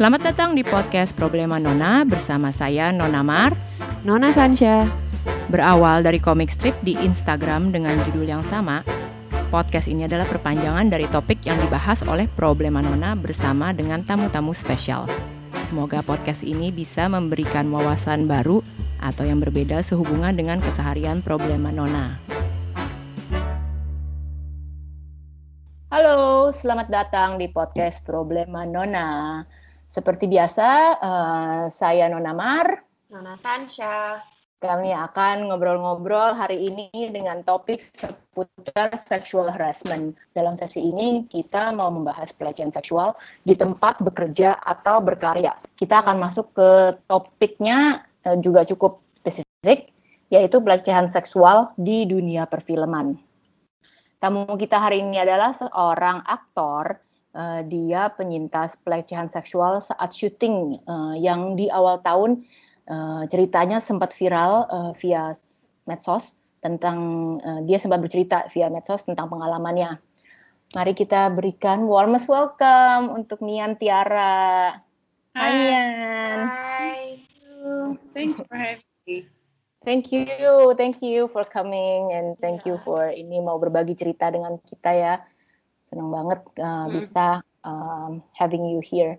Selamat datang di podcast Problema Nona bersama saya Nona Mar, Nona Sansha. Berawal dari komik strip di Instagram dengan judul yang sama, podcast ini adalah perpanjangan dari topik yang dibahas oleh Problema Nona bersama dengan tamu-tamu spesial. Semoga podcast ini bisa memberikan wawasan baru atau yang berbeda sehubungan dengan keseharian Problema Nona. Halo, selamat datang di podcast Problema Nona. Seperti biasa, uh, saya Nona Mar. Nona Sansha. Kami akan ngobrol-ngobrol hari ini dengan topik seputar sexual harassment. Dalam sesi ini kita mau membahas pelecehan seksual di tempat bekerja atau berkarya. Kita akan masuk ke topiknya uh, juga cukup spesifik, yaitu pelecehan seksual di dunia perfilman. Tamu kita hari ini adalah seorang aktor uh, dia penyintas pelecehan seksual saat syuting uh, yang di awal tahun uh, ceritanya sempat viral uh, via medsos tentang uh, dia sempat bercerita via medsos tentang pengalamannya. Mari kita berikan warmest welcome untuk Mian Tiara. Hai Mian. Hai. Thanks for having me. Thank you, thank you for coming and thank yeah. you for ini mau berbagi cerita dengan kita ya senang banget uh, hmm. bisa um, having you here.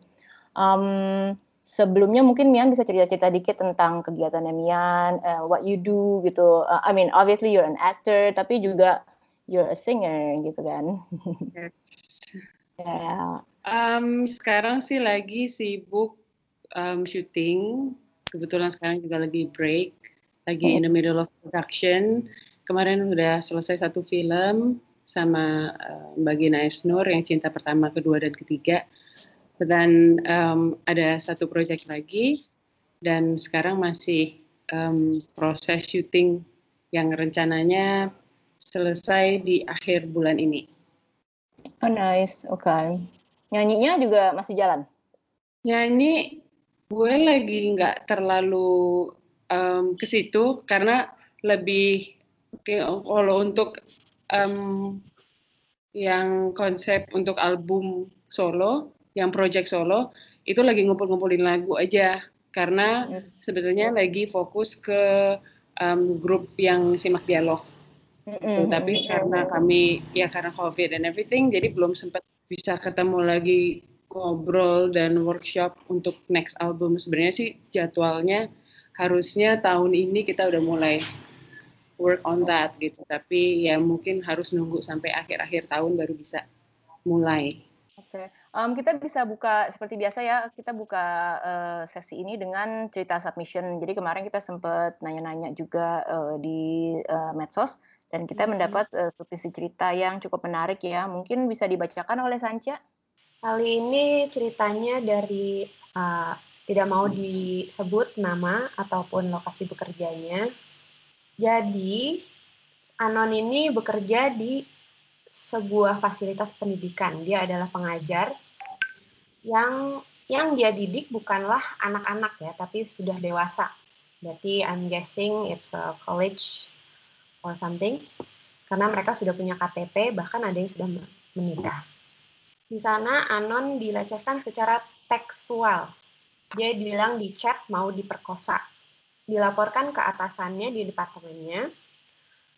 Um, sebelumnya mungkin Mian bisa cerita-cerita dikit tentang kegiatan Mian, uh, what you do gitu. Uh, I mean, obviously you're an actor, tapi juga you're a singer gitu kan. Yes. yeah. Um, sekarang sih lagi sibuk um, syuting. Kebetulan sekarang juga lagi break, lagi in the middle of production. Kemarin udah selesai satu film, sama uh, Mbak Gina Esnur yang cinta pertama, kedua, dan ketiga. Dan um, ada satu proyek lagi dan sekarang masih um, proses syuting yang rencananya selesai di akhir bulan ini. Oh nice, oke. Okay. Nyanyinya juga masih jalan? Nyanyi, gue lagi nggak terlalu um, ke situ karena lebih kalau untuk um, yang konsep untuk album solo, yang project solo, itu lagi ngumpul-ngumpulin lagu aja. Karena mm. sebetulnya lagi fokus ke um, grup yang simak dialog. Mm -hmm. Tapi karena kami, ya karena COVID and everything, jadi belum sempat bisa ketemu lagi ngobrol dan workshop untuk next album. Sebenarnya sih jadwalnya harusnya tahun ini kita udah mulai work on that gitu. Tapi ya mungkin harus nunggu sampai akhir-akhir tahun baru bisa mulai. Oke, okay. um, kita bisa buka seperti biasa ya. Kita buka uh, sesi ini dengan cerita submission. Jadi kemarin kita sempat nanya-nanya juga uh, di uh, medsos dan kita hmm. mendapat uh, submisi cerita yang cukup menarik ya. Mungkin bisa dibacakan oleh Sanca. Kali ini ceritanya dari uh, tidak mau disebut nama ataupun lokasi bekerjanya jadi, Anon ini bekerja di sebuah fasilitas pendidikan. Dia adalah pengajar yang yang dia didik bukanlah anak-anak ya, tapi sudah dewasa. Berarti I'm guessing it's a college or something. Karena mereka sudah punya KTP, bahkan ada yang sudah menikah. Di sana Anon dilecehkan secara tekstual. Dia bilang di chat mau diperkosa dilaporkan ke atasannya di departemennya.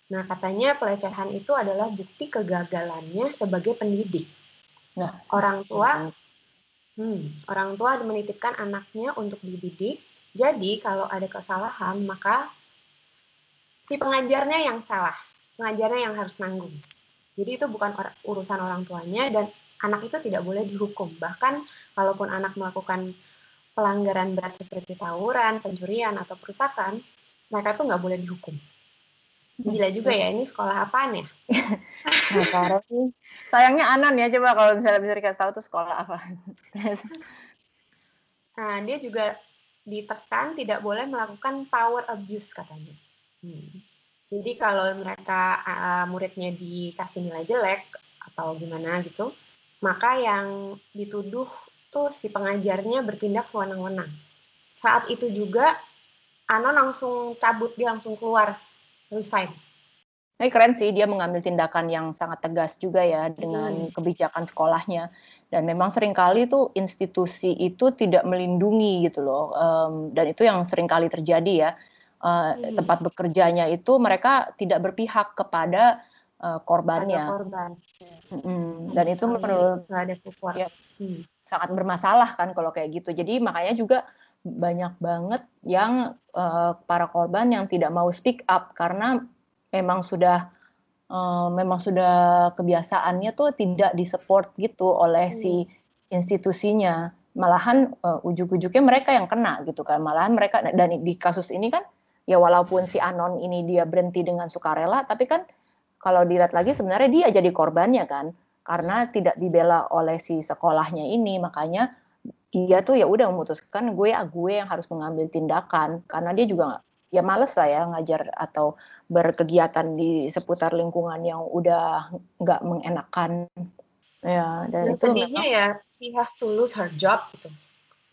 Nah, katanya pelecehan itu adalah bukti kegagalannya sebagai pendidik. Nah, orang tua hmm, orang tua menitipkan anaknya untuk dididik. Jadi, kalau ada kesalahan, maka si pengajarnya yang salah. Pengajarnya yang harus nanggung. Jadi itu bukan urusan orang tuanya dan anak itu tidak boleh dihukum. Bahkan kalaupun anak melakukan pelanggaran berat seperti tawuran, pencurian, atau perusakan, mereka tuh nggak boleh dihukum. Gila juga ya, ini sekolah apaan ya? nah, sayangnya Anan ya, coba kalau misalnya bisa dikasih tahu tuh sekolah apa. nah, dia juga ditekan tidak boleh melakukan power abuse katanya. Hmm. Jadi kalau mereka uh, muridnya dikasih nilai jelek atau gimana gitu, maka yang dituduh tuh si pengajarnya bertindak sewenang-wenang. Saat itu juga Anon langsung cabut, dia langsung keluar, resign. Ini keren sih, dia mengambil tindakan yang sangat tegas juga ya dengan hmm. kebijakan sekolahnya. dan memang sering kali tuh institusi itu tidak melindungi gitu loh um, dan itu yang sering kali terjadi ya uh, hmm. tempat bekerjanya itu mereka tidak berpihak kepada uh, korbannya korban. hmm. dan itu menurut nggak ada support ya, hmm. Sangat bermasalah kan kalau kayak gitu. Jadi makanya juga banyak banget yang uh, para korban yang tidak mau speak up karena memang sudah uh, memang sudah kebiasaannya tuh tidak disupport gitu oleh hmm. si institusinya. Malahan uh, ujuk-ujuknya mereka yang kena gitu kan. Malahan mereka dan di kasus ini kan ya walaupun si anon ini dia berhenti dengan sukarela tapi kan kalau dilihat lagi sebenarnya dia jadi korbannya kan karena tidak dibela oleh si sekolahnya ini makanya dia tuh ya udah memutuskan gue ah gue yang harus mengambil tindakan. Karena dia juga ya males lah ya ngajar atau berkegiatan di seputar lingkungan yang udah nggak mengenakan. Ya dan, dan itu sedihnya memang, ya she has to lose her job gitu.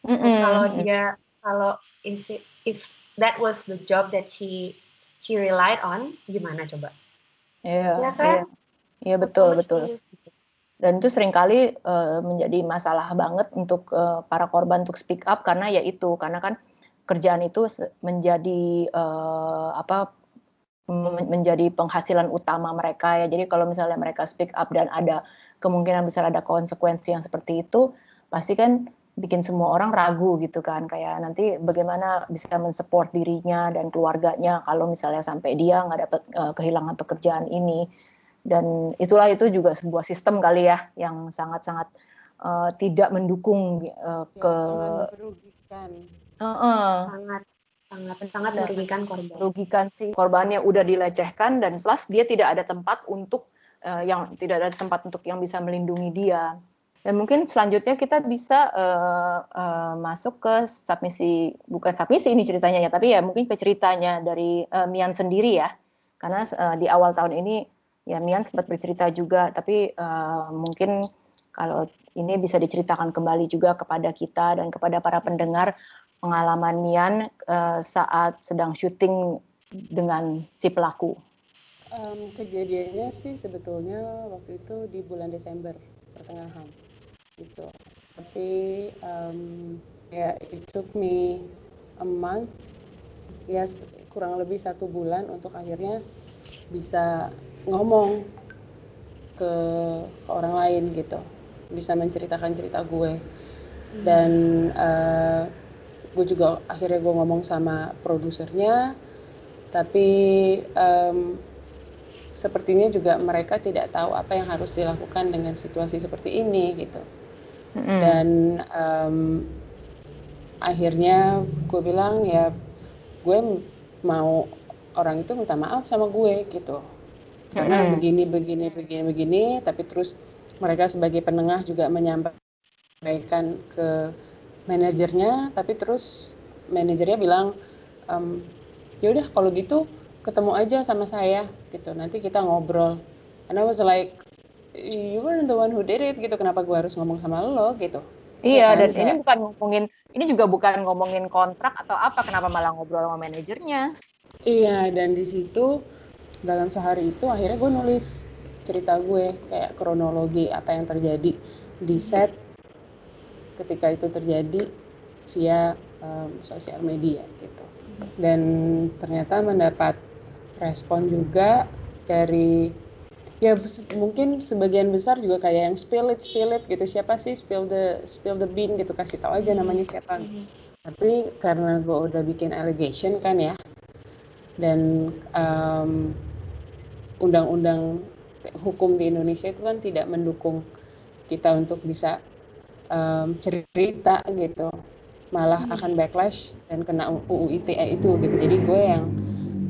Mm -mm. kalau dia kalau if if that was the job that she she relied on gimana coba? Ya, ya kan? Ya, ya betul. betul gitu. Dan itu sering kali uh, menjadi masalah banget untuk uh, para korban untuk speak up karena ya itu karena kan kerjaan itu menjadi uh, apa menjadi penghasilan utama mereka ya. Jadi kalau misalnya mereka speak up dan ada kemungkinan besar ada konsekuensi yang seperti itu, pasti kan bikin semua orang ragu gitu kan kayak nanti bagaimana bisa mensupport dirinya dan keluarganya kalau misalnya sampai dia nggak dapat uh, kehilangan pekerjaan ini dan itulah itu juga sebuah sistem kali ya yang sangat-sangat uh, tidak mendukung uh, ke Uh-uh. Sangat sangat sangat merugikan korban. Merugikan si korbannya udah dilecehkan dan plus dia tidak ada tempat untuk uh, yang tidak ada tempat untuk yang bisa melindungi dia. Dan mungkin selanjutnya kita bisa uh, uh, masuk ke submisi, bukan submisi ini ceritanya ya, tapi ya mungkin ke ceritanya dari uh, Mian sendiri ya. Karena uh, di awal tahun ini ya Mian sempat bercerita juga, tapi uh, mungkin kalau ini bisa diceritakan kembali juga kepada kita dan kepada para pendengar pengalaman Mian uh, saat sedang syuting dengan si pelaku? Um, kejadiannya sih sebetulnya waktu itu di bulan Desember pertengahan gitu. Tapi um, ya yeah, it took me a month, ya yes, kurang lebih satu bulan untuk akhirnya bisa ngomong ke, ke orang lain gitu, bisa menceritakan cerita gue. Dan uh, gue juga akhirnya gue ngomong sama produsernya. Tapi um, sepertinya juga mereka tidak tahu apa yang harus dilakukan dengan situasi seperti ini gitu. Mm-hmm. dan um, akhirnya gue bilang ya gue mau orang itu minta maaf sama gue gitu karena mm-hmm. begini begini begini begini tapi terus mereka sebagai penengah juga menyampaikan ke manajernya tapi terus manajernya bilang um, ya udah kalau gitu ketemu aja sama saya gitu. Nanti kita ngobrol. And I was like you were the one who did it gitu. Kenapa gue harus ngomong sama lo? gitu. Iya ya, dan kayak, ini bukan ngomongin ini juga bukan ngomongin kontrak atau apa kenapa malah ngobrol sama manajernya? Iya dan di situ dalam sehari itu akhirnya gue nulis cerita gue kayak kronologi apa yang terjadi di set. Ketika itu terjadi via um, sosial media gitu. Dan ternyata mendapat respon juga dari ya mungkin sebagian besar juga kayak yang spill it spill it gitu. Siapa sih spill the spill the bean gitu. Kasih tahu aja namanya siapa. Mm-hmm. tapi karena gue udah bikin allegation kan ya. Dan um, undang-undang hukum di Indonesia itu kan tidak mendukung kita untuk bisa um, cerita gitu. Malah hmm. akan backlash dan kena UU ITE itu gitu. Jadi gue yang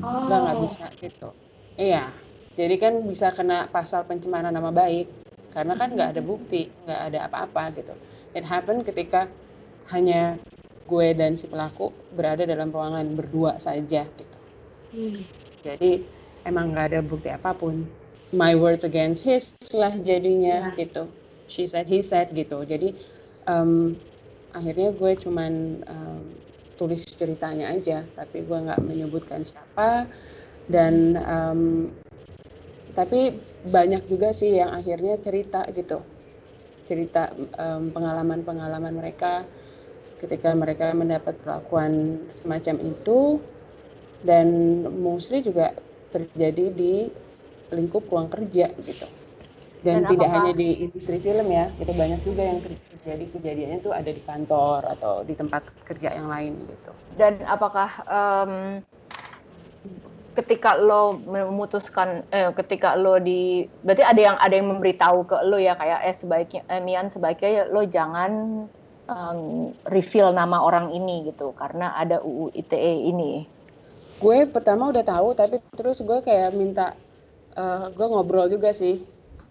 oh. nggak bisa gitu. Iya. Jadi kan bisa kena pasal pencemaran nama baik. Karena kan nggak ada bukti nggak ada apa-apa gitu. It happen ketika hanya gue dan si pelaku berada dalam ruangan berdua saja gitu. Hmm. jadi emang nggak ada bukti apa pun. My words against his lah jadinya yeah. gitu. She said he said gitu. Jadi um, akhirnya gue cuman um, tulis ceritanya aja tapi gue nggak menyebutkan siapa. Dan um, tapi banyak juga sih yang akhirnya cerita gitu. Cerita um, pengalaman-pengalaman mereka ketika mereka mendapat perlakuan semacam itu. Dan mostly juga terjadi di lingkup ruang kerja gitu. Dan, dan tidak apakah, hanya di industri film ya itu banyak juga yang terjadi kejadiannya tuh ada di kantor atau di tempat kerja yang lain gitu. Dan apakah um, ketika lo memutuskan eh, ketika lo di berarti ada yang ada yang memberitahu ke lo ya kayak eh sebaiknya eh, Mian sebaiknya lo jangan um, reveal nama orang ini gitu. Karena ada UU ITE ini. Gue pertama udah tahu tapi terus gue kayak minta uh, gue ngobrol juga sih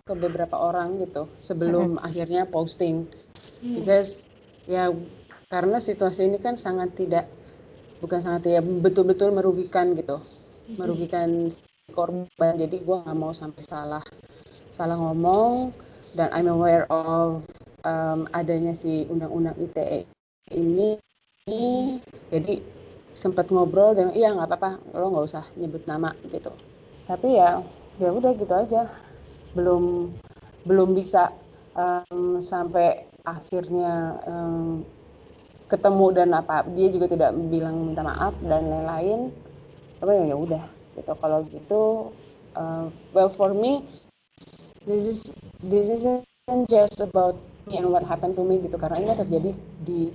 ke beberapa orang gitu sebelum akhirnya posting. Hmm. Because ya karena situasi ini kan sangat tidak bukan sangat ya betul-betul merugikan gitu. Merugikan korban. Jadi gue nggak mau sampai salah salah ngomong dan I'm aware of um, adanya si undang-undang ITE ini, ini jadi sempat ngobrol dan iya nggak apa-apa lo nggak usah nyebut nama gitu. Tapi ya ya udah gitu aja. Belum belum bisa um, sampai akhirnya um, ketemu dan apa dia juga tidak bilang minta maaf dan lain-lain. Apa ya udah gitu. Kalau gitu uh, well for me this is this isn't just about and what happened to me gitu. Karena ini terjadi di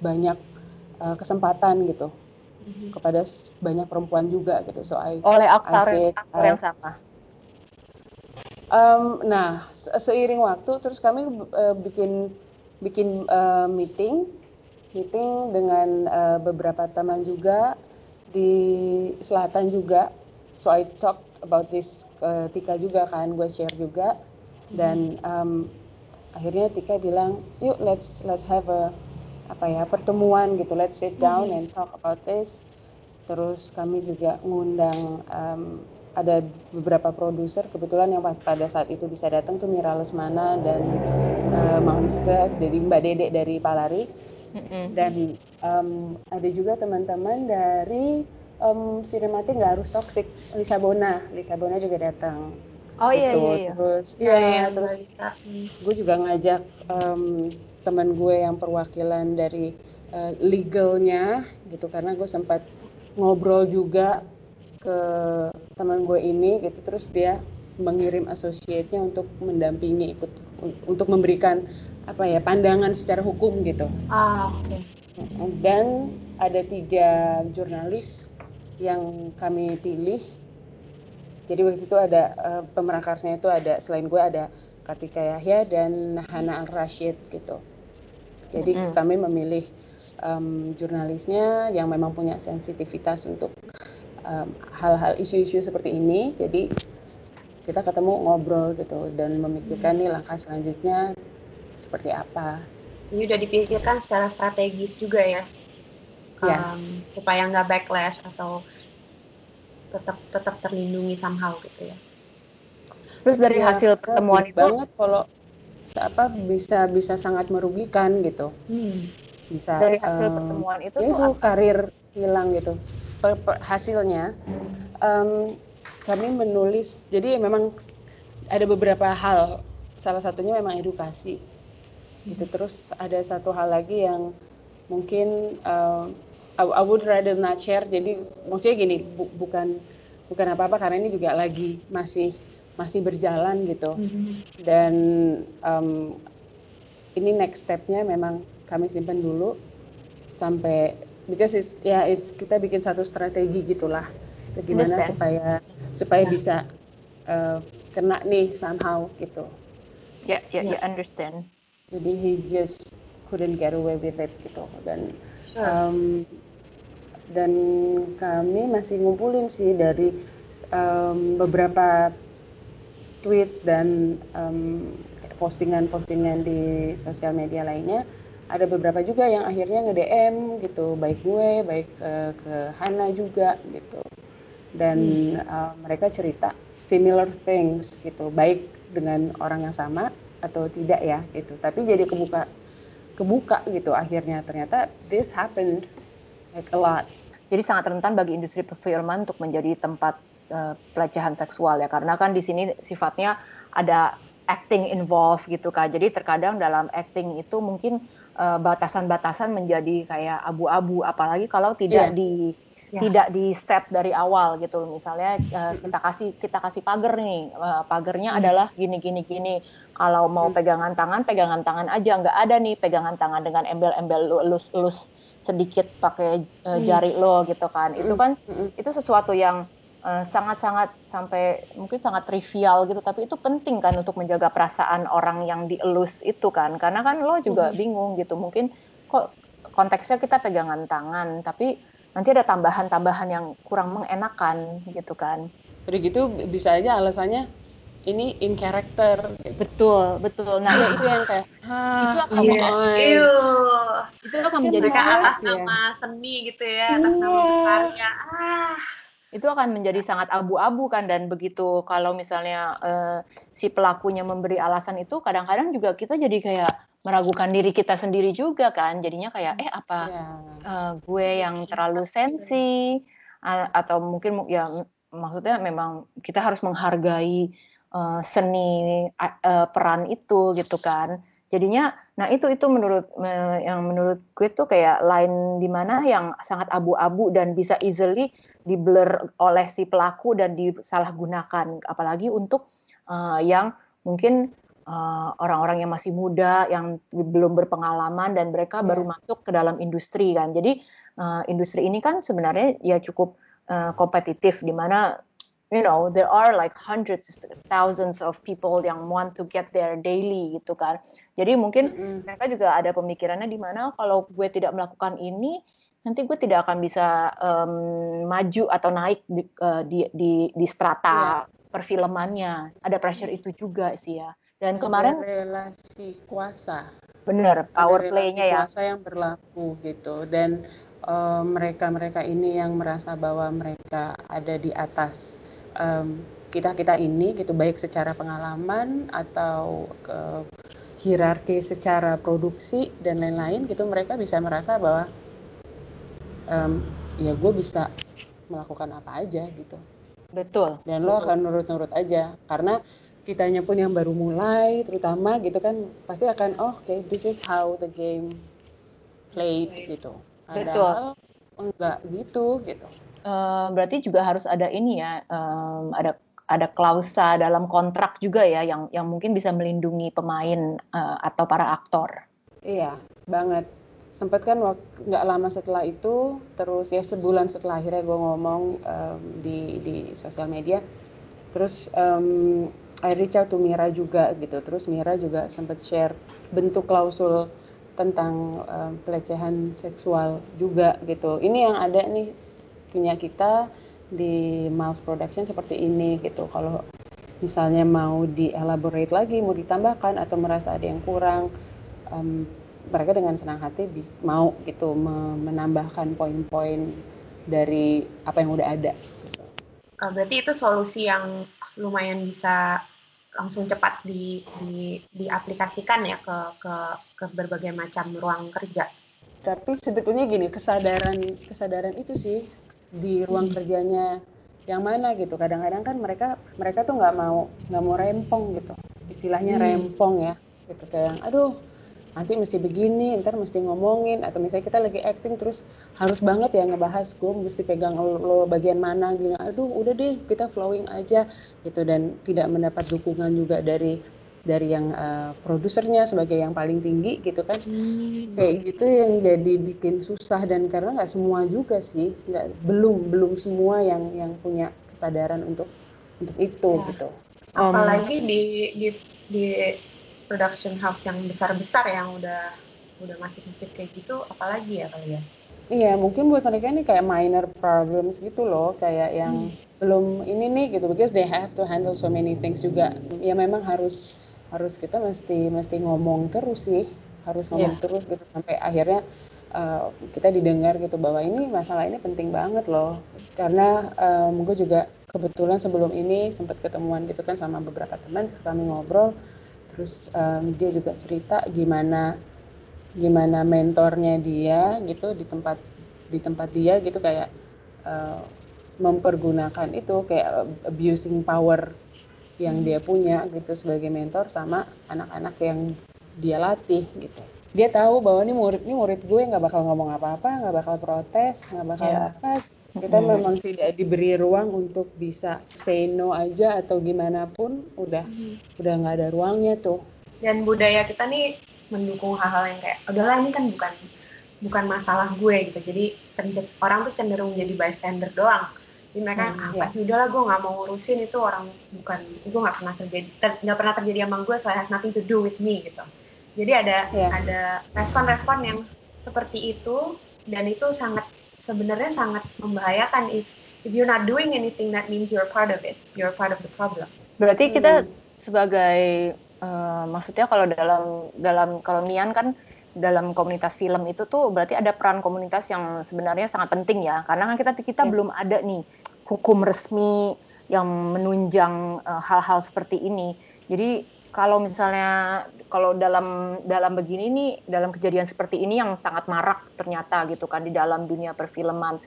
banyak uh, kesempatan gitu mm-hmm. kepada banyak perempuan juga gitu. So I oleh aktor, I said, aktor yang sama. um, nah seiring waktu terus kami uh, bikin bikin uh, meeting meeting dengan uh, beberapa teman juga di selatan juga. So I talked about this ke Tika juga kan gue share juga. Dan um, akhirnya Tika bilang yuk let's let's have a apa ya pertemuan gitu. Let's sit down mm-hmm. and talk about this. Terus kami juga ngundang um, ada beberapa produser. Kebetulan yang pada saat itu bisa datang tuh Mira Lesmana dan uh, Mauriska dari Mbak Dedek dari Palari. Dan um, ada juga teman-teman dari um, Sinematik nggak harus toxic Lisa Bona Lisa Bona juga datang Oh iya, gitu. iya iya. Terus iya, iya terus gue juga ngajak um, teman gue yang perwakilan dari uh, legalnya gitu karena gue sempat ngobrol juga ke teman gue ini gitu terus dia mengirim associate-nya untuk mendampingi ikut untuk memberikan apa ya pandangan secara hukum gitu. Ah oke. Okay. Dan ada tiga jurnalis yang kami pilih jadi waktu itu ada uh, pemerakarsnya itu ada selain gue ada Kartika Yahya dan Hana Al Rashid gitu. Jadi mm. kami memilih um, jurnalisnya yang memang punya sensitivitas untuk hal-hal isu-isu seperti ini. Jadi kita ketemu ngobrol gitu dan memikirkan nih langkah selanjutnya seperti apa. Ini udah dipikirkan secara strategis juga ya, yes. um, supaya nggak backlash atau tetap tetap terlindungi somehow gitu ya. Terus dari ya, hasil pertemuan itu banget kalau apa bisa bisa sangat merugikan gitu. Hmm. Bisa dari hasil um, pertemuan itu ya itu karir hilang gitu. Per, per, hasilnya hmm. um, kami menulis jadi memang ada beberapa hal salah satunya memang edukasi gitu terus ada satu hal lagi yang mungkin um, I, would rather not share. Jadi maksudnya gini, bu, bukan bukan apa-apa karena ini juga lagi masih masih berjalan gitu. Mm-hmm. Dan um, ini next stepnya memang kami simpan dulu sampai because it's, ya it's, kita bikin satu strategi gitulah. Gimana Understand. supaya supaya yeah. bisa uh, kena nih somehow gitu. Ya, yeah, ya, yeah, yeah, understand. Jadi he just couldn't get away with it gitu dan um, dan kami masih ngumpulin sih dari um, beberapa tweet dan um, postingan-postingan di sosial media lainnya. Ada beberapa juga yang akhirnya nge-DM gitu baik gue baik uh, ke Hana juga gitu. Dan hmm. uh, mereka cerita similar things gitu baik dengan orang yang sama atau tidak ya gitu. Tapi jadi kebuka kebuka gitu akhirnya. Ternyata this happened like a lot. Jadi sangat rentan bagi industri perfilman untuk menjadi tempat uh, pelecehan seksual ya karena kan di sini sifatnya ada acting involved gitu kan. Jadi terkadang dalam acting itu mungkin batasan batasan-batasan menjadi kayak abu-abu apalagi kalau tidak yeah. di yeah. tidak di set dari awal gitu misalnya uh, kita kasih kita kasih pagar nih uh, pagarnya hmm. adalah gini gini gini kalau mau hmm. pegangan tangan pegangan tangan aja nggak ada nih pegangan tangan dengan embel-embel lulus lulus sedikit pakai uh, jari lo gitu kan. Itu kan itu sesuatu yang sangat-sangat uh, sampai mungkin sangat trivial gitu. Tapi itu penting kan untuk menjaga perasaan orang yang dielus itu kan. Karena kan lo juga hmm. bingung gitu. Mungkin kok konteksnya kita pegangan tangan tapi nanti ada tambahan-tambahan yang kurang mengenakan gitu kan. Jadi gitu bisa aja alasannya ini in character betul betul nah ya itu yang kayak itu akan iya. itu akan menjadi atas ya. nama seni gitu ya atas nama iya. karya ah itu akan menjadi sangat abu-abu kan dan begitu kalau misalnya uh, si pelakunya memberi alasan itu kadang-kadang juga kita jadi kayak meragukan diri kita sendiri juga kan jadinya kayak eh apa yeah. Iya. uh, gue yang terlalu sensi atau mungkin ya maksudnya memang kita harus menghargai uh, seni uh, peran itu gitu kan. Jadinya nah itu itu menurut yang menurut gue tuh kayak lain di mana yang sangat abu-abu dan bisa easily di blur oleh si pelaku dan disalahgunakan. Apalagi untuk uh, yang mungkin orang-orang uh, yang masih muda yang belum berpengalaman dan mereka yeah. baru masuk ke dalam industri kan. Jadi uh, industri ini kan sebenarnya ya cukup uh, kompetitif di mana you know there are like hundreds thousands of people yang want to get there daily gitu kan jadi mungkin mm -hmm. mereka juga ada pemikirannya di mana kalau gue tidak melakukan ini nanti gue tidak akan bisa um, maju atau naik di, uh, di, di, di strata yeah. perfilmannya. Ada pressure itu juga sih ya. Dan Ada kemarin relasi kuasa. Bener, power play-nya ya. Kuasa yang berlaku gitu. Dan mereka-mereka uh, ini yang merasa bahwa mereka ada di atas um, kita kita ini gitu baik secara pengalaman atau ke hierarki secara produksi dan lain-lain gitu mereka bisa merasa bahwa um, ya gue bisa melakukan apa aja gitu. Betul. Dan lo akan nurut-nurut aja karena kitanya pun yang baru mulai terutama gitu kan pasti akan oh oke okay, this is how the game played gitu. Betul. Enggak gitu gitu uh, berarti juga harus ada ini ya um, ada ada klausa dalam kontrak juga ya yang yang mungkin bisa melindungi pemain uh, atau para aktor. Iya banget. Sempat kan nggak lama setelah itu terus ya sebulan setelah akhirnya gue ngomong um, di di sosial media. Terus um, I reach out to Mira juga gitu. Terus Mira juga sempat share bentuk klausul tentang um, pelecehan seksual juga gitu. Ini yang ada nih punya kita di Miles Production seperti ini gitu kalau misalnya mau di elaborate lagi mau ditambahkan atau merasa ada yang kurang um, mereka dengan senang hati mau gitu menambahkan poin-poin dari apa yang udah ada. Uh, berarti itu solusi yang lumayan bisa langsung cepat di, di diaplikasikan ya ke, ke ke berbagai macam ruang kerja. Tapi sebetulnya gini kesadaran kesadaran itu sih di ruang kerjanya yang mana gitu. Kadang-kadang kan mereka mereka tuh nggak mau nggak mau rempong gitu. Istilahnya hmm. rempong ya. Gitu kayak aduh nanti mesti begini, ntar mesti ngomongin, atau misalnya kita lagi acting terus harus banget ya ngebahas gue mesti pegang lo, lo bagian mana gini, aduh udah deh kita flowing aja gitu dan tidak mendapat dukungan juga dari dari yang uh, produsernya sebagai yang paling tinggi gitu kan hmm. kayak gitu yang jadi bikin susah dan karena nggak semua juga sih nggak belum belum semua yang yang punya kesadaran untuk untuk itu ya. gitu apalagi um, di di di production house yang besar-besar yang udah udah masif-masif kayak gitu apalagi ya kali ya iya mungkin buat mereka ini kayak minor problems gitu loh kayak yang hmm. belum ini nih gitu because they have to handle so many things juga ya memang harus harus kita mesti mesti ngomong terus sih. Harus ngomong yeah. terus gitu sampai akhirnya uh, kita didengar gitu bahwa ini masalah ini penting banget loh. Karena um, gue juga kebetulan sebelum ini sempat ketemuan gitu kan sama beberapa teman terus kami ngobrol. Terus um, dia juga cerita gimana gimana mentornya dia gitu di tempat di tempat dia gitu kayak uh, mempergunakan itu kayak abusing power yang dia punya gitu sebagai mentor sama anak-anak yang dia latih gitu dia tahu bahwa ini murid ini murid gue nggak bakal ngomong apa-apa nggak bakal protes nggak bakal yeah. apa kita hmm. memang tidak diberi ruang untuk bisa say no aja atau gimana pun udah hmm. udah nggak ada ruangnya tuh dan budaya kita nih mendukung hal-hal yang kayak udahlah ini kan bukan bukan masalah gue gitu jadi orang tuh cenderung jadi bystander doang jadi mereka hmm, ah, ya. udahlah gue nggak mau ngurusin itu orang bukan gue nggak pernah terjadi nggak ter, pernah terjadi sama gue so it has nothing to do with me gitu jadi ada ya. ada respon-respon yang seperti itu dan itu sangat sebenarnya sangat membahayakan if if you're not doing anything that means you're part of it you're part of the problem berarti kita hmm. sebagai uh, maksudnya kalau dalam dalam kalau Mian kan dalam komunitas film itu tuh berarti ada peran komunitas yang sebenarnya sangat penting ya karena kan kita kita ya. belum ada nih hukum resmi yang menunjang eh, hal-hal uh, seperti ini jadi kalau misalnya kalau dalam dalam begini nih dalam kejadian seperti ini yang sangat marak ternyata gitu kan di dalam dunia perfilman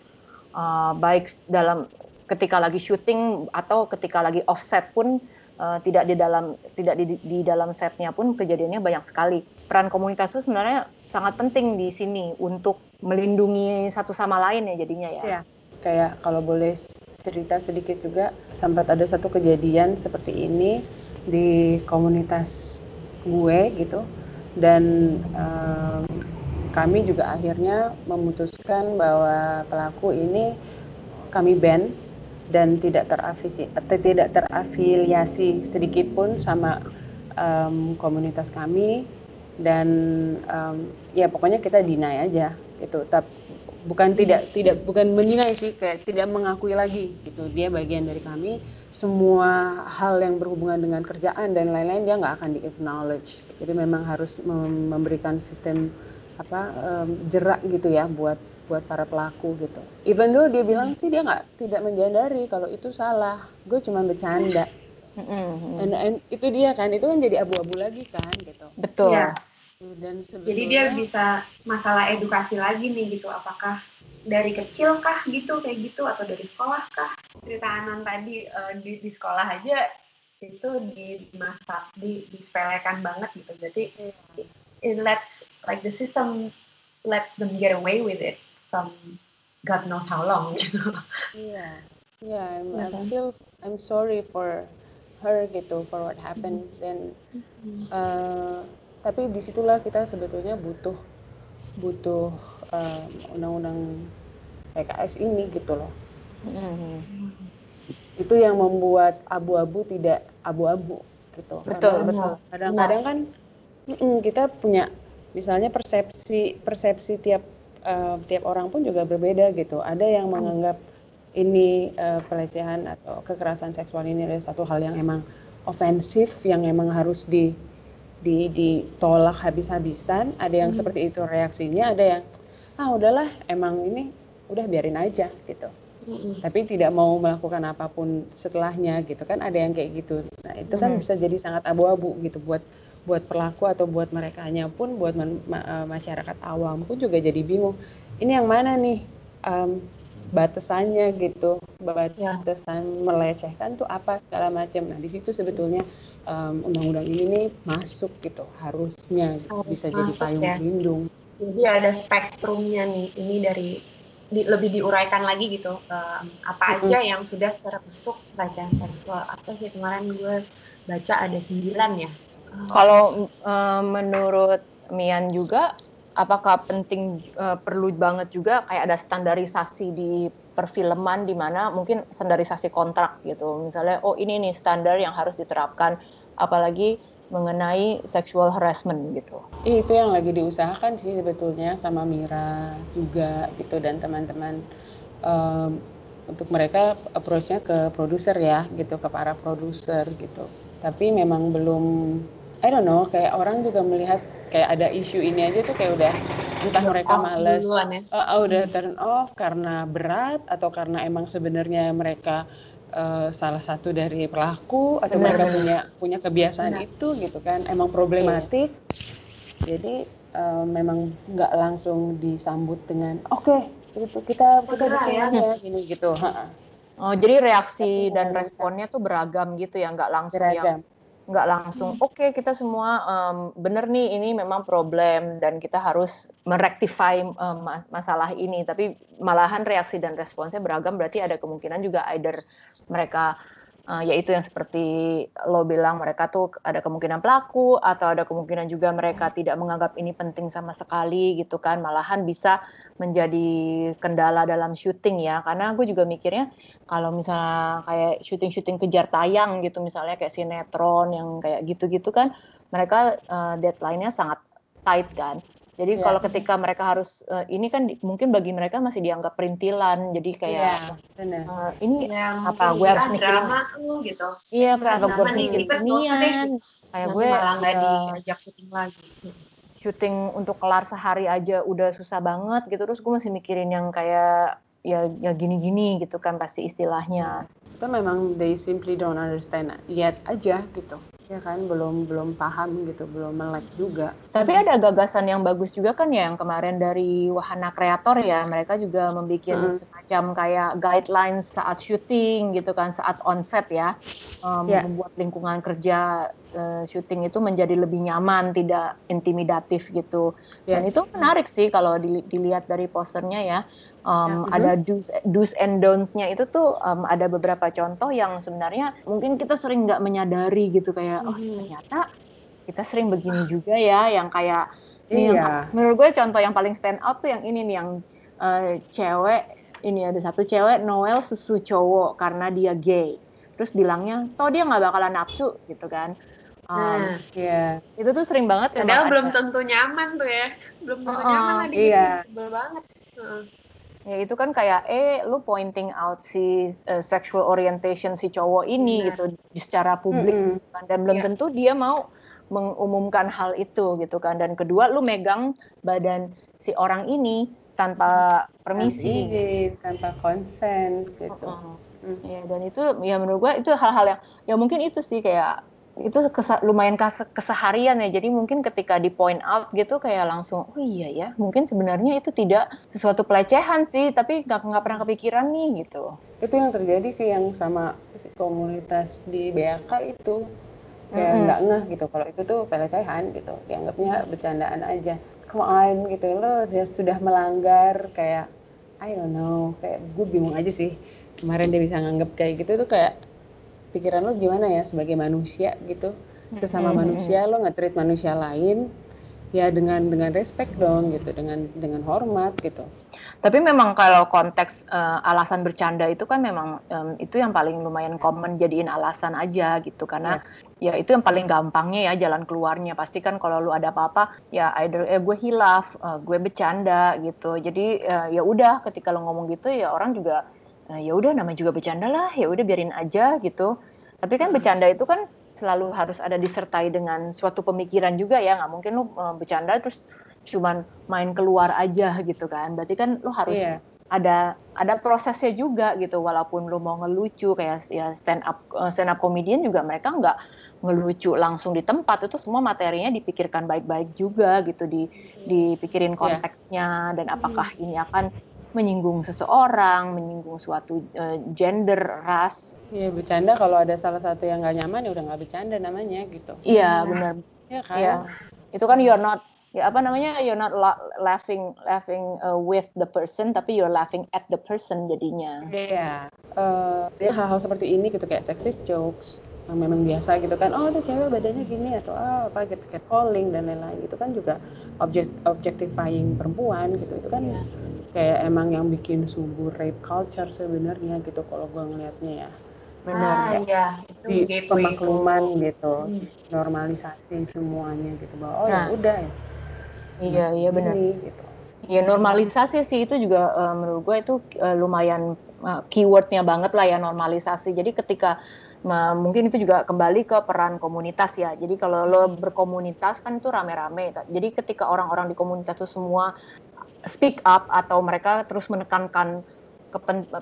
uh, baik dalam ketika lagi syuting atau ketika lagi offset pun uh, tidak di dalam tidak di, di dalam setnya pun kejadiannya banyak sekali. Peran komunitas itu sebenarnya sangat penting di sini untuk melindungi satu sama lain ya jadinya ya. ya. Kayak kalau boleh cerita sedikit juga sempat ada satu kejadian seperti ini di komunitas gue gitu dan um, kami juga akhirnya memutuskan bahwa pelaku ini kami ban dan tidak terafiliasi atau tidak terafiliasi sedikit pun sama um, komunitas kami. Dan um, ya pokoknya kita deny aja gitu. Tapi bukan tidak tidak bukan meninai sih kayak tidak mengakui lagi gitu. Dia bagian dari kami. Semua hal yang berhubungan dengan kerjaan dan lain-lain dia nggak akan di acknowledge jadi memang harus memberikan sistem apa um, jerak gitu ya buat buat para pelaku gitu. Even though dia bilang sih dia nggak tidak menjadari kalau itu salah, gue cuma bercanda. Mm-hmm. And, and itu dia kan, itu kan jadi abu-abu lagi kan gitu. Betul. Ya. Dan jadi dia bisa masalah edukasi lagi nih gitu, apakah dari kecil kah gitu kayak gitu atau dari sekolah kah? Cerita Anon tadi uh, di, di sekolah aja itu di masa di disepelekan banget gitu. Jadi it lets like the system lets them get away with it from God knows how long gitu. Iya, iya, I'm, I iya feel I'm sorry for her gitu for what happened mm-hmm. dan uh, tapi di situlah kita sebetulnya butuh butuh uh, undang-undang PKS ini gitu loh. Mm-hmm. Itu yang membuat abu-abu tidak abu-abu gitu. Betul, Karena betul. Kadang-kadang kan kita punya misalnya persepsi persepsi tiap uh, tiap orang pun juga berbeda gitu. Ada yang menganggap ini uh, pelecehan atau kekerasan seksual ini adalah satu hal yang emang ofensif yang emang harus di, di ditolak habis-habisan. Ada yang hmm. seperti itu reaksinya, ada yang ah udahlah emang ini udah biarin aja gitu. hmm Tapi tidak mau melakukan apa pun setelahnya gitu kan ada yang kayak gitu. Nah itu kan hmm bisa jadi sangat abu-abu gitu buat buat pelaku atau buat mereka pun buat man, ma, uh, masyarakat awam pun juga jadi bingung ini yang mana nih um, batasannya gitu batasan ya. melecehkan tuh apa segala macam nah di situ sebetulnya um, undang-undang ini nih masuk gitu harusnya gitu. Harus bisa jadi payung ya. pelindung jadi ada spektrumnya nih ini dari di, lebih diuraikan lagi gitu um, apa aja yang sudah termasuk pelecehan seksual apa sih kemarin gue baca ada sembilan ya kalau uh, menurut Mian juga, apakah penting uh, perlu banget juga kayak ada standarisasi di perfilman di mana mungkin standarisasi kontrak gitu. Misalnya, oh ini nih standar yang harus diterapkan, apalagi mengenai sexual harassment gitu. Itu yang lagi diusahakan sih sebetulnya sama Mira juga gitu dan teman-teman um, untuk mereka approach-nya ke produser ya gitu ke para produser gitu. Tapi memang belum I don't know, kayak orang juga melihat kayak ada isu ini aja tuh kayak udah entah mereka males, ya? uh, udah hmm. turn off karena berat atau karena emang sebenarnya mereka uh, salah satu dari pelaku atau Benar. mereka punya punya kebiasaan Benar. itu gitu kan, emang problematik. Iya. Jadi uh, memang nggak langsung disambut dengan oke okay, itu kita kita bikin ya. gini gitu. Oh, jadi reaksi dan responnya tuh beragam gitu ya, nggak langsung beragam. yang nggak langsung oke okay, kita semua um, bener nih ini memang problem dan kita harus merektify um, masalah ini. Tapi malahan reaksi dan responsnya beragam berarti ada kemungkinan juga either mereka uh, yaitu yang seperti lo bilang mereka tuh ada kemungkinan pelaku atau ada kemungkinan juga mereka tidak menganggap ini penting sama sekali gitu kan. Malahan bisa menjadi kendala dalam syuting ya. Karena gue juga mikirnya kalau misalnya kayak syuting-syuting kejar tayang gitu misalnya kayak sinetron yang kayak gitu-gitu kan mereka uh, deadline-nya sangat tight kan jadi yeah. kalau ketika mereka harus uh, ini kan di, mungkin bagi mereka masih dianggap perintilan. Jadi kayak yeah, uh, ini ya, apa gue harus mikirin drama gitu. Iya, kan gue harus mikirin inian. Kayak gue malah nggak uh, diajak syuting lagi. Syuting untuk kelar sehari aja udah susah banget gitu. Terus gue masih mikirin yang kayak ya ya gini-gini gitu kan pasti istilahnya. Itu memang they simply don't understand. Lihat aja gitu ya kan belum belum paham gitu belum melek juga tapi ada gagasan yang bagus juga kan ya yang kemarin dari wahana kreator ya mereka juga membuat hmm. semacam kayak guidelines saat syuting gitu kan saat onset ya um, yeah. membuat lingkungan kerja uh, syuting itu menjadi lebih nyaman tidak intimidatif gitu yes. dan itu menarik sih kalau dilihat dari posternya ya um, ya, ada do's, do's and don'ts-nya itu tuh um, ada beberapa contoh yang sebenarnya mungkin kita sering nggak menyadari gitu kayak oh ternyata kita sering begini juga ya yang kayak iya. yang, menurut gue contoh yang paling stand out tuh yang ini nih yang uh, cewek ini ada satu cewek Noel susu cowok karena dia gay terus bilangnya toh dia nggak bakalan nafsu gitu kan Um, nah, iya. Itu tuh sering banget. Padahal belum tentu nyaman tuh ya. Belum tentu uh, nyaman lah iya. Sebel banget. Uh. Ya itu kan kayak eh lu pointing out si uh, sexual orientation si cowok ini Benar. gitu secara publik mm -hmm. dan belum yeah. tentu dia mau mengumumkan hal itu gitu kan dan kedua lu megang badan si orang ini tanpa permisi tanpa konsen gitu. Uh -uh. Mm. Ya dan itu ya menurut gua itu hal-hal yang ya mungkin itu sih kayak itu kesa lumayan keseharian ya. Jadi mungkin ketika di point out gitu kayak langsung, oh iya ya, mungkin sebenarnya itu tidak sesuatu pelecehan sih, tapi nggak nggak pernah kepikiran nih gitu. Itu yang terjadi sih yang sama komunitas di BAK itu kayak nggak mm -hmm. ngeh gitu kalau itu tuh pelecehan gitu, dianggapnya bercandaan aja. Come on gitu, lo sudah melanggar kayak I don't know, kayak gue bingung aja sih kemarin dia bisa nganggap kayak gitu tuh kayak pikiran lo gimana ya sebagai manusia gitu? Sesama hmm. manusia lo nge-treat manusia lain ya dengan dengan respect dong gitu dengan dengan hormat gitu. Tapi memang kalau konteks uh, alasan bercanda itu kan memang um, itu yang paling lumayan common jadiin alasan aja gitu. Karena yeah. ya itu yang paling gampangnya ya jalan keluarnya. Pasti kan kalau lu ada apa-apa ya either eh, gue hilaf uh, gue bercanda gitu. Jadi uh, ya udah ketika lo ngomong gitu ya orang juga uh, ya udah namanya juga bercanda lah ya udah biarin aja gitu tapi kan bercanda itu kan selalu harus ada disertai dengan suatu pemikiran juga ya nggak mungkin lu uh, bercanda terus cuman main keluar aja gitu kan berarti kan lu harus yeah. ada ada prosesnya juga gitu walaupun lu mau ngelucu kayak ya stand up uh, stand up comedian juga mereka nggak ngelucu langsung di tempat itu semua materinya dipikirkan baik-baik juga gitu di dipikirin iya. konteksnya yeah. dan apakah hmm. ini akan menyinggung seseorang, menyinggung suatu uh, gender, ras. Iya bercanda kalau ada salah satu yang nggak nyaman ya udah nggak bercanda namanya gitu. Iya benar. Iya kan. Ya. Itu kan you're not ya apa namanya you're not laughing laughing uh, with the person tapi you're laughing at the person jadinya. Iya. Uh, ya hal-hal seperti ini gitu kayak sexist jokes yang memang biasa gitu kan oh ada cewek badannya gini atau oh, apa gitu calling dan lain-lain gitu kan juga object objectifying perempuan gitu itu kan yeah kayak emang yang bikin subur rape culture sebenarnya gitu kalau gue ngelihatnya ya. Benar ah, ya. di pemakluman gitu hmm. normalisasi semuanya gitu bahwa oh ya nah. ya udah ya. Iya nah, iya benar. gitu. Ya normalisasi sih itu juga uh, menurut gue itu uh, lumayan uh, keywordnya banget lah ya normalisasi. Jadi ketika uh, mungkin itu juga kembali ke peran komunitas ya. Jadi kalau lo hmm. berkomunitas kan itu rame-rame. Jadi ketika orang-orang di komunitas itu semua speak up atau mereka terus menekankan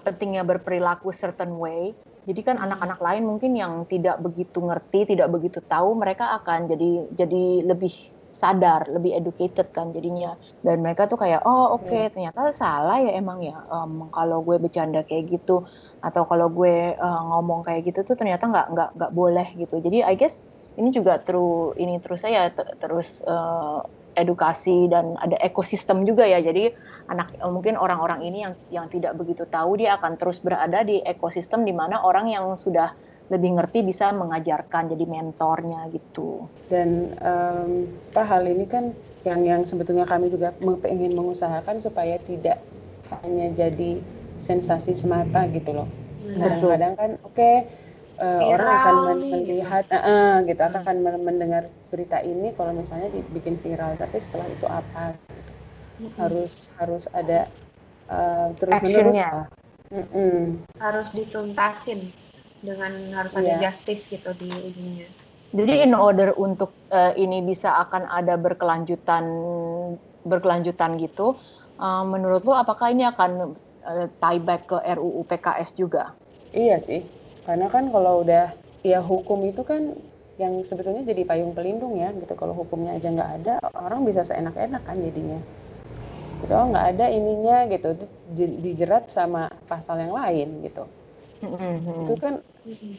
pentingnya berperilaku certain way. Jadi kan hmm. anak-anak lain mungkin yang tidak begitu ngerti, tidak begitu tahu, mereka akan jadi jadi lebih sadar, lebih educated kan jadinya. Dan mereka tuh kayak, oh oke okay, iya. ternyata salah ya emang ya um, kalau gue bercanda kayak gitu atau kalau gue uh, ngomong kayak gitu tuh ternyata nggak nggak nggak boleh gitu. Jadi I guess ini juga terus ini terus saya terus uh, edukasi dan ada ekosistem juga ya. Jadi anak mungkin orang-orang ini yang yang tidak begitu tahu dia akan terus berada di ekosistem di mana orang yang sudah lebih ngerti bisa mengajarkan jadi mentornya gitu. Dan um, apa hal ini kan yang yang sebetulnya kami juga ingin mengusahakan supaya tidak hanya jadi sensasi semata gitu loh. Kadang-kadang kan oke okay, uh, eh, orang akan melihat uh, uh, gitu hmm. akan mendengar berita ini kalau misalnya dibikin viral tapi setelah itu apa gitu. Hmm. harus harus ada uh, terus menerus mm -mm. harus dituntasin dengan harus yeah. ada justice gitu di ujungnya. Jadi in order untuk uh, ini bisa akan ada berkelanjutan berkelanjutan gitu, uh, menurut lo apakah ini akan uh, tie back ke RUU PKS juga? Iya sih, karena kan kalau udah ya hukum itu kan yang sebetulnya jadi payung pelindung ya gitu. Kalau hukumnya aja nggak ada, orang bisa seenak-enak kan jadinya. Gitu, oh nggak ada ininya gitu, dijerat sama pasal yang lain gitu. Mm-hmm. Itu kan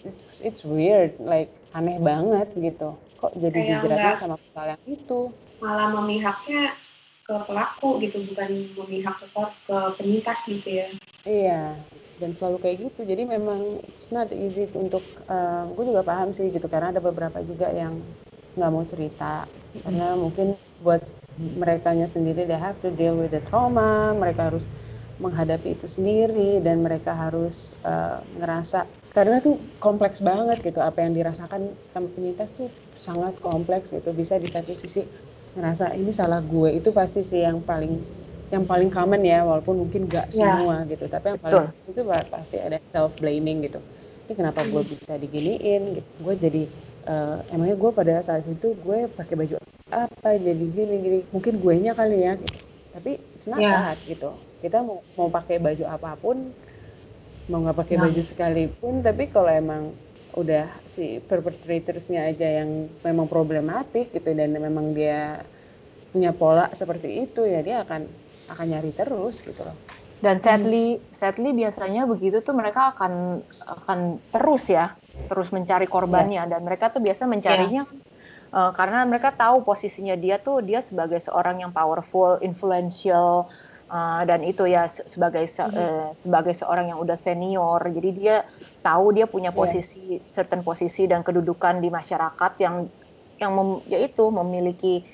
it's, it's weird, like aneh banget gitu. Kok jadi Kayak dijeratnya sama pasal yang itu? Malah memihaknya ke pelaku gitu, bukan memihak ke, ke penyintas gitu ya. Iya, dan selalu kayak gitu. Jadi memang it's not easy untuk, uh, gue juga paham sih gitu, karena ada beberapa juga yang nggak mau cerita. Karena mungkin buat mereka sendiri they have to deal with the trauma, mereka harus menghadapi itu sendiri dan mereka harus uh, ngerasa karena tuh kompleks banget gitu apa yang dirasakan sama penyintas tuh sangat kompleks gitu bisa di satu sisi ngerasa ini salah gue itu pasti sih yang paling yang paling common ya walaupun mungkin gak ya. semua yeah. gitu tapi yang paling Betul. itu pasti ada self blaming gitu ini kenapa gue hmm. bisa diginiin gitu. gue jadi uh, emangnya gue pada saat itu gue pakai baju apa jadi gini gini mungkin gue nya kali ya gitu. tapi senang yeah. gitu kita mau mau pakai baju apa pun mau nggak pakai nah. baju sekalipun tapi kalau emang udah si perpetratorsnya aja yang memang problematik gitu dan memang dia punya pola seperti itu ya dia akan akan nyari terus gitu loh dan sadly hmm. sadly biasanya begitu tuh mereka akan akan terus ya terus mencari korbannya yeah. dan mereka tuh biasa mencarinya yeah. Iya. uh, karena mereka tahu posisinya dia tuh dia sebagai seorang yang powerful influential Uh, dan itu ya sebagai se uh, sebagai seorang yang udah senior jadi dia tahu dia punya iya. posisi yeah. certain posisi dan kedudukan di masyarakat yang yang mem, yaitu memiliki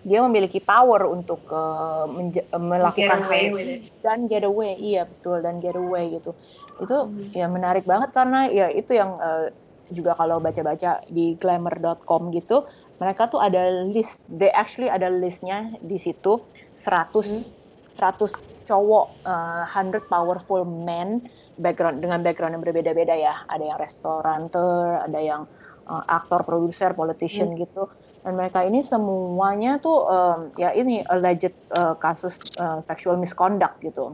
dia memiliki power untuk uh, melakukan hal dan get away iya betul dan get away gitu itu mm. ya menarik banget karena ya itu yang uh, juga kalau baca-baca di glamour.com gitu mereka tuh ada list they actually ada listnya di situ 100 mm 100 cowok, uh, 100 powerful men background dengan background yang berbeda-beda ya. Ada yang restoranter, ada yang uh, aktor, produser, politician hmm. gitu. Dan mereka ini semuanya tuh um, ya ini alleged uh, kasus uh, sexual misconduct gitu.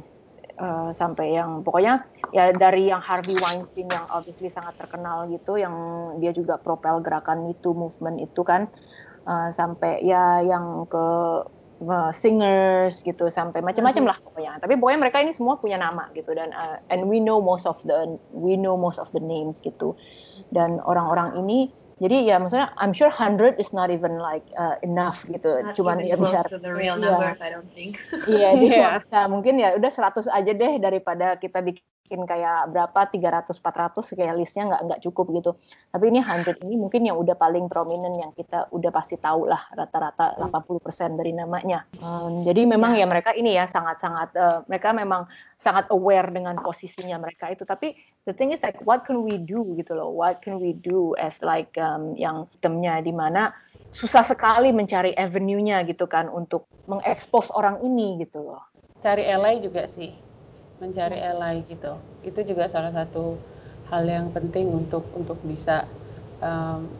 Uh, sampai yang pokoknya ya dari yang Harvey Weinstein yang obviously sangat terkenal gitu, yang dia juga propel gerakan itu movement itu kan, uh, sampai ya yang ke uh, singers gitu sampai macam-macam lah pokoknya. Tapi pokoknya mereka ini semua punya nama gitu dan uh, and we know most of the we know most of the names gitu. Dan orang-orang ini jadi ya maksudnya I'm sure 100 is not even like uh, enough gitu. Not Cuman ya biar to the real iya. numbers, yeah. I don't think. Iya, yeah, yeah. mungkin ya udah 100 aja deh daripada kita bikin bikin kayak berapa 300 400 kayak listnya nggak nggak cukup gitu. Tapi ini 100 ini mungkin yang udah paling prominent yang kita udah pasti tahu lah rata-rata 80% dari namanya. Um, jadi memang ya. ya mereka ini ya sangat-sangat uh, mereka memang sangat aware dengan posisinya mereka itu. Tapi the thing is like what can we do gitu loh? What can we do as like um, yang temnya di mana susah sekali mencari avenue-nya gitu kan untuk mengekspos orang ini gitu loh. Cari ally juga sih mencari ally gitu itu juga salah satu hal yang penting untuk untuk bisa um,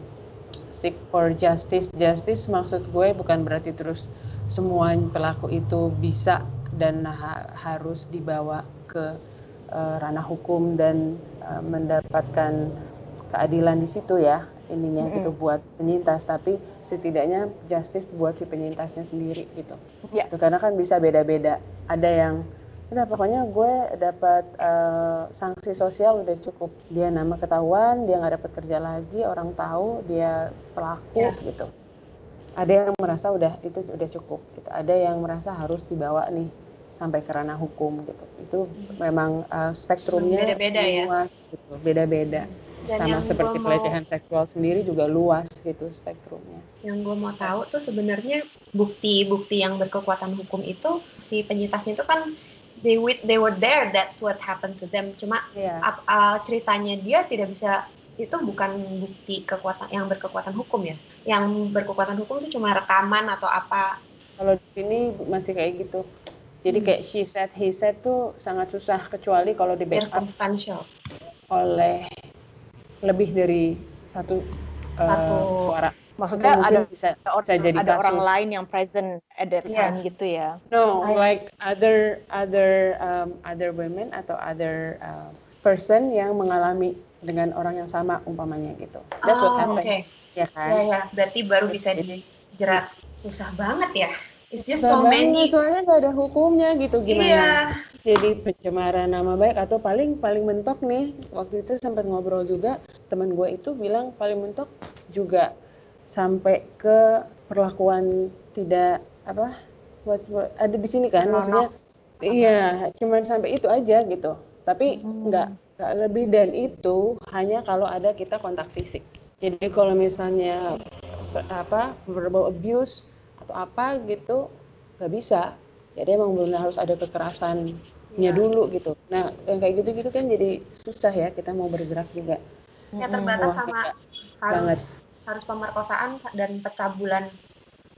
seek for justice justice maksud gue bukan berarti terus semua pelaku itu bisa dan ha harus dibawa ke uh, ranah hukum dan uh, mendapatkan keadilan di situ ya ininya mm -hmm. gitu buat penyintas tapi setidaknya justice buat si penyintasnya sendiri gitu. Ya. Karena kan bisa beda-beda. Ada yang udah pokoknya gue dapat uh, sanksi sosial udah cukup. Dia nama ketahuan dia nggak dapat kerja lagi orang tahu dia pelaku yeah. gitu. Ada yang merasa udah itu udah cukup gitu. Ada yang merasa harus dibawa nih sampai ke ranah hukum gitu. Itu hmm. memang uh, spektrumnya beda-beda ya. gitu. Beda-beda. Dan sama seperti pelecehan seksual sendiri juga luas gitu spektrumnya. Yang gue mau tahu tuh sebenarnya bukti-bukti yang berkekuatan hukum itu si penyintasnya itu kan they with they were there that's what happened to them. Cuma yeah. uh, uh, ceritanya dia tidak bisa itu bukan bukti kekuatan yang berkekuatan hukum ya. Yang berkekuatan hukum itu cuma rekaman atau apa. Kalau di sini masih kayak gitu. Jadi kayak she said he said tuh sangat susah kecuali kalau di backup. Oleh lebih dari satu, satu uh, suara Maksudnya ada bisa, bisa jadi ada kasus. orang lain yang present at that yeah. time gitu ya? No, like other other um, other women atau other uh, person yang mengalami dengan orang yang sama umpamanya gitu. That's oh, what happened. Okay. Ya kan? Ya ya, berarti baru bisa dijerat. Susah banget ya. It's just so many. Soalnya gak ada hukumnya gitu gimana? Iya. Jadi pencemaran nama baik atau paling paling mentok nih waktu itu sempat ngobrol juga teman gue itu bilang paling mentok juga sampai ke perlakuan tidak apa buat, buat ada di sini kan maksudnya iya cuman sampai itu aja gitu. Tapi hmm. nggak nggak lebih dan itu hanya kalau ada kita kontak fisik. Jadi kalau misalnya apa verbal abuse atau apa gitu nggak bisa. Jadi emang benar harus ada kekerasannya ya. dulu gitu. Nah yang kayak gitu gitu kan jadi susah ya kita mau bergerak juga. Ya terbatas Wah, sama harus banget harus pemerkosaan dan pencabulan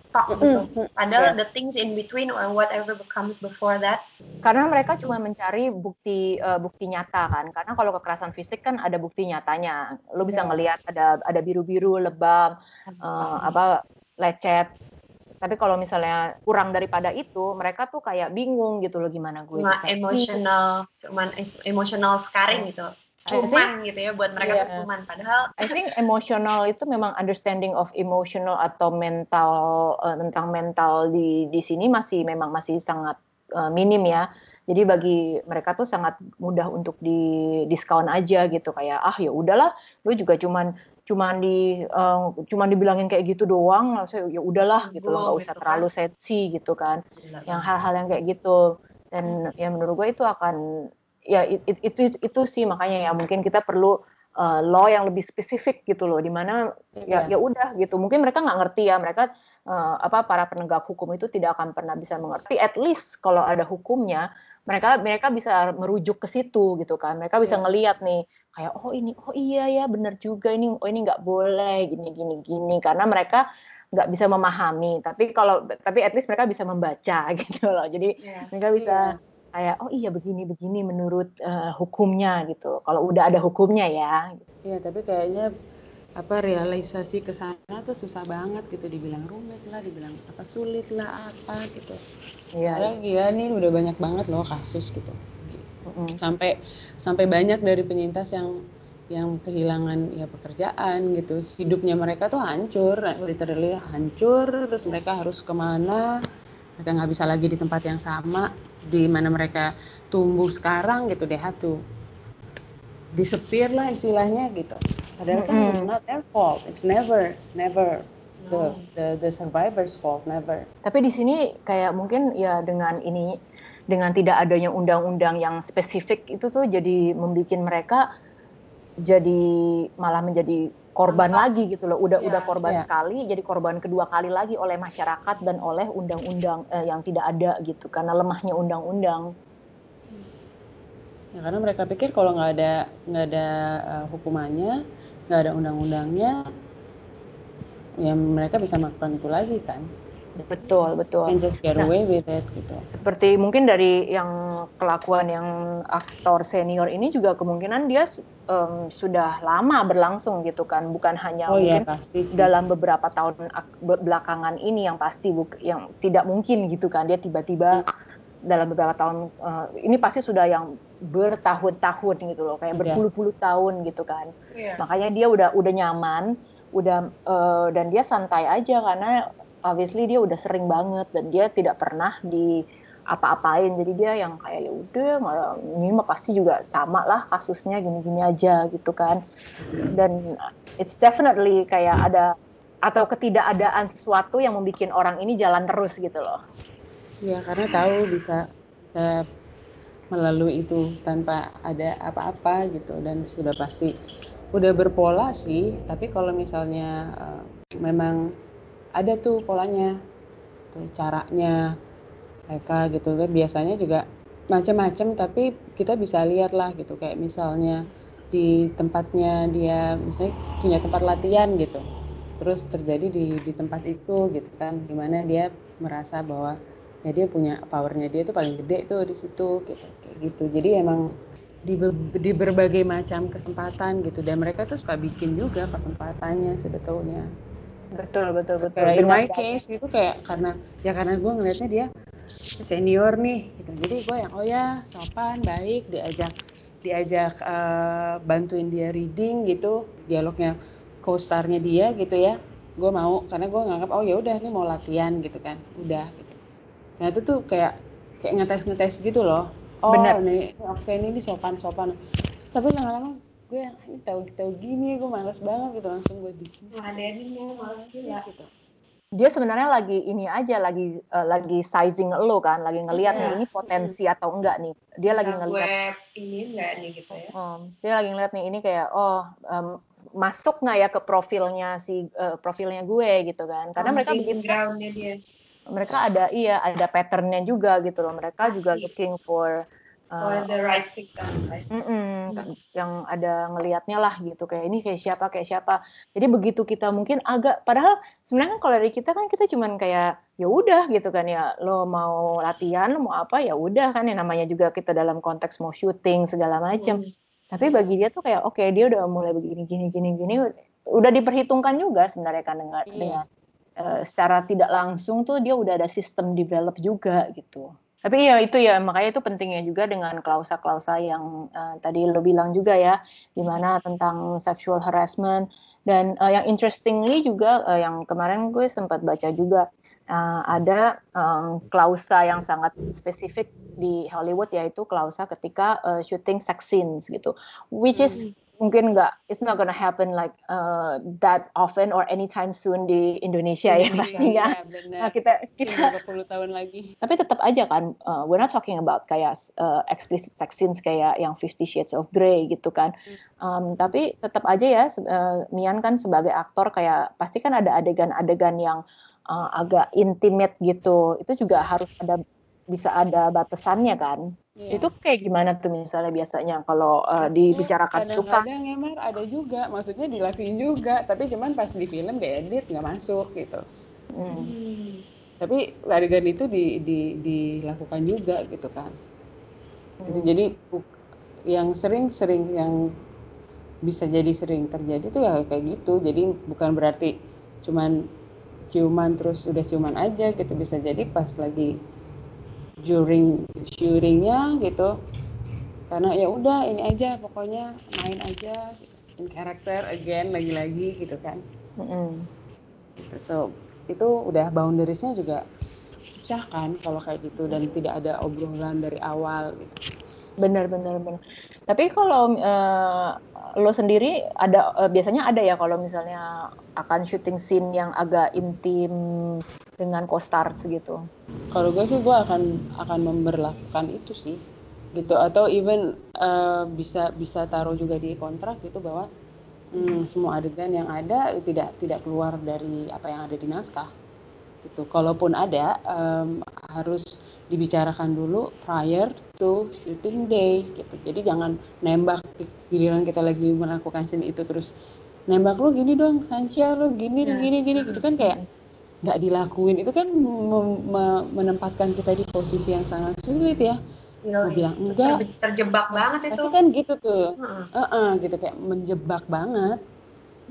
tok gitu. Padahal yeah. the things in between or whatever becomes before that. Karena mereka cuma mencari bukti uh, bukti nyata kan. Karena kalau kekerasan fisik kan ada bukti nyatanya. Lo bisa yeah. ngelihat ada ada biru-biru, lebam, uh, apa lecet. Tapi kalau misalnya kurang daripada itu, mereka tuh kayak bingung gitu loh gimana gue cuma bisa. emotional, cuman emotional scarring gitu cuman gitu ya buat mereka yeah. cuman padahal I think emotional itu memang understanding of emotional atau mental uh, tentang mental di di sini masih memang masih sangat uh, minim ya. Jadi bagi mereka tuh sangat mudah untuk di diskon aja gitu. Kayak ah ya udahlah lu juga cuman cuman di uh, cuman dibilangin kayak gitu doang langsung ya udahlah gitu loh. Nggak usah gitu terlalu kan. sensi gitu kan. Yang hal-hal yang kayak gitu. Dan ya menurut gue itu akan ya it, it, itu itu sih makanya ya mungkin kita perlu uh, law yang lebih spesifik gitu loh di mana yeah. ya ya udah gitu. Mungkin mereka nggak ngerti ya mereka uh, apa para penegak hukum itu tidak akan pernah bisa mengerti. At least kalau ada hukumnya mereka mereka bisa merujuk ke situ gitu kan. Mereka bisa yeah. ngelihat nih kayak oh ini oh iya ya benar juga ini oh ini nggak boleh gini gini gini. Karena mereka nggak bisa memahami. Tapi kalau tapi at least mereka bisa membaca gitu loh. Jadi yeah. mereka bisa yeah kayak oh iya begini begini menurut uh, hukumnya gitu. Kalau udah ada hukumnya ya. Iya tapi kayaknya apa realisasi ke sana tuh susah banget gitu dibilang rumit lah dibilang apa sulit lah apa gitu iya ya nih udah banyak banget loh kasus gitu mm-hmm. sampai sampai banyak dari penyintas yang yang kehilangan ya pekerjaan gitu hidupnya mereka tuh hancur literally hancur terus mereka harus ke mana mereka nggak bisa lagi di tempat yang sama di mana mereka tumbuh sekarang gitu deh tuh disepir lah istilahnya gitu. Padahal kan mm -hmm. it's not their fault. It's never never the the the survivors fault never. Tapi di sini kayak mungkin ya dengan ini dengan tidak adanya undang-undang yang spesifik itu tuh jadi membuat mereka jadi malah menjadi korban lagi gitu loh. Udah ya, udah korban ya. sekali, jadi korban kedua kali lagi oleh masyarakat dan oleh undang-undang eh, yang tidak ada gitu karena lemahnya undang-undang. Ya karena mereka pikir kalau nggak ada nggak ada uh, hukumannya, nggak ada undang-undangnya, ya mereka bisa melakukan itu lagi kan. Betul, betul. And just get nah, away with it gitu. Seperti mungkin dari yang kelakuan yang aktor senior ini juga kemungkinan dia um, sudah lama berlangsung gitu kan, bukan hanya oh, iya, mungkin iya, pasti sih. dalam beberapa tahun belakangan ini yang pasti buk yang tidak mungkin gitu kan dia tiba-tiba dalam beberapa tahun uh, ini pasti sudah yang bertahun-tahun gitu loh kayak iya. berpuluh-puluh tahun gitu kan yeah. makanya dia udah udah nyaman udah uh, dan dia santai aja karena obviously dia udah sering banget dan dia tidak pernah di apa-apain. Jadi dia yang kayak ya udah ini mah pasti juga sama lah kasusnya gini-gini aja gitu kan. Dan it's definitely kayak ada atau ketidakadaan sesuatu yang membuat orang ini jalan terus gitu loh. Ya karena tahu bisa bisa melalui itu tanpa ada apa-apa gitu. Dan sudah pasti udah berpola sih. Tapi kalau misalnya uh, memang ada tuh polanya tuh caranya mereka gitu kan. Biasanya juga macam-macam tapi kita bisa lihat lah gitu. Kayak misalnya di tempatnya dia misalnya punya tempat latihan gitu. Terus terjadi di di tempat itu gitu kan. Di mana dia merasa bahwa ya dia punya powernya dia tuh paling gede tuh di situ gitu kayak gitu. Jadi emang di, di berbagai macam kesempatan gitu. Dan mereka tuh suka bikin juga kesempatannya sebetulnya betul betul betul. In my case itu kayak karena ya karena gue ngelihatnya dia senior nih gitu. Jadi gue yang oh ya sopan baik diajak diajak uh, bantuin dia reading gitu dialognya co-starnya dia gitu ya. Gue mau karena gue nganggap oh ya udah ini mau latihan gitu kan. Udah gitu. Nah itu tuh kayak kayak ngetes ngetes gitu loh. Oh Bener. nih oke okay, ini, ini sopan sopan. Tapi lama-lama gue yang ini tahu tahu gini gue males banget gitu langsung gue di sini ada ini males gila. gitu. Dia sebenarnya lagi ini aja lagi uh, lagi sizing lo kan lagi ngelihat yeah. nih ini potensi hmm. atau enggak nih. Dia Bisa lagi ngelihat ini enggak nih gitu ya? Um, dia lagi ngelihat nih ini kayak oh um, masuk nggak ya ke profilnya si uh, profilnya gue gitu kan. Karena oh, mereka bikin groundnya dia. Mereka ada iya ada patternnya juga gitu loh. Mereka Pasti. juga looking for uh, the right victim, right? Mm -mm, hmm. yang ada ngelihatnya lah gitu kayak ini kayak siapa kayak siapa jadi begitu kita mungkin agak padahal sebenarnya kan kalau dari kita kan kita cuman kayak ya udah gitu kan ya lo mau latihan lo mau apa ya udah kan ya namanya juga kita dalam konteks mau syuting segala macam hmm. tapi bagi dia tuh kayak oke okay, dia udah mulai begini gini gini gini udah diperhitungkan juga sebenarnya kan dengan yeah. dengan uh, secara tidak langsung tuh dia udah ada sistem develop juga gitu tapi ya itu ya makanya itu pentingnya juga dengan klausa-klausa yang uh, tadi lo bilang juga ya, di mana tentang sexual harassment. Dan uh, yang interestingly juga uh, yang kemarin gue sempat baca juga uh, ada um, klausa yang sangat spesifik di Hollywood yaitu klausa ketika uh, shooting sex scenes gitu, which is hmm mungkin nggak it's not gonna happen like uh, that often or anytime soon di Indonesia ya pastinya. Ya, nah, kita kita 20 tahun lagi. Tapi tetap aja kan uh, we're not talking about kayak uh, explicit sex scenes kayak yang Fifty Shades of Grey gitu kan. Um, tapi tetap aja ya uh, Mian kan sebagai aktor kayak pasti kan ada adegan-adegan yang uh, agak intimate gitu. Itu juga harus ada bisa ada batasannya kan. Iya. Itu kayak gimana tuh misalnya biasanya kalau uh, dibicarakan suka? Kadang-kadang emang ada juga, maksudnya dilakuin juga, tapi cuman pas di film diedit nggak masuk gitu. Hmm. hmm. Tapi adegan itu di, di, dilakukan juga gitu kan. Hmm. Jadi yang sering-sering yang bisa jadi sering terjadi tuh ya kayak gitu. Jadi bukan berarti cuman ciuman terus udah ciuman aja gitu bisa jadi pas lagi during shootingnya gitu. Karena ya udah ini aja pokoknya main aja in character again lagi-lagi gitu kan. Mm -hmm. so itu udah boundariesnya juga susah kan kalau kayak gitu dan tidak ada obrolan dari awal gitu. Benar benar benar. Tapi kalau uh, lo sendiri ada uh, biasanya ada ya kalau misalnya akan syuting scene yang agak intim dengan co-stars gitu? Kalau gue sih gue akan akan memperlakukan itu sih gitu atau even uh, bisa bisa taruh juga di kontrak gitu bahwa hmm, semua adegan yang ada tidak tidak keluar dari apa yang ada di naskah gitu. Kalaupun ada um, harus dibicarakan dulu prior to shooting day gitu. Jadi jangan nembak giliran kita lagi melakukan scene itu terus nembak lu gini dong, Sancia lu gini ya. gini gini gitu kan kayak nggak dilakuin itu kan menempatkan kita di posisi yang sangat sulit ya Mau bilang enggak terjebak banget itu. Pasti kan gitu tuh. Uh -uh. Uh -uh, gitu kayak menjebak banget.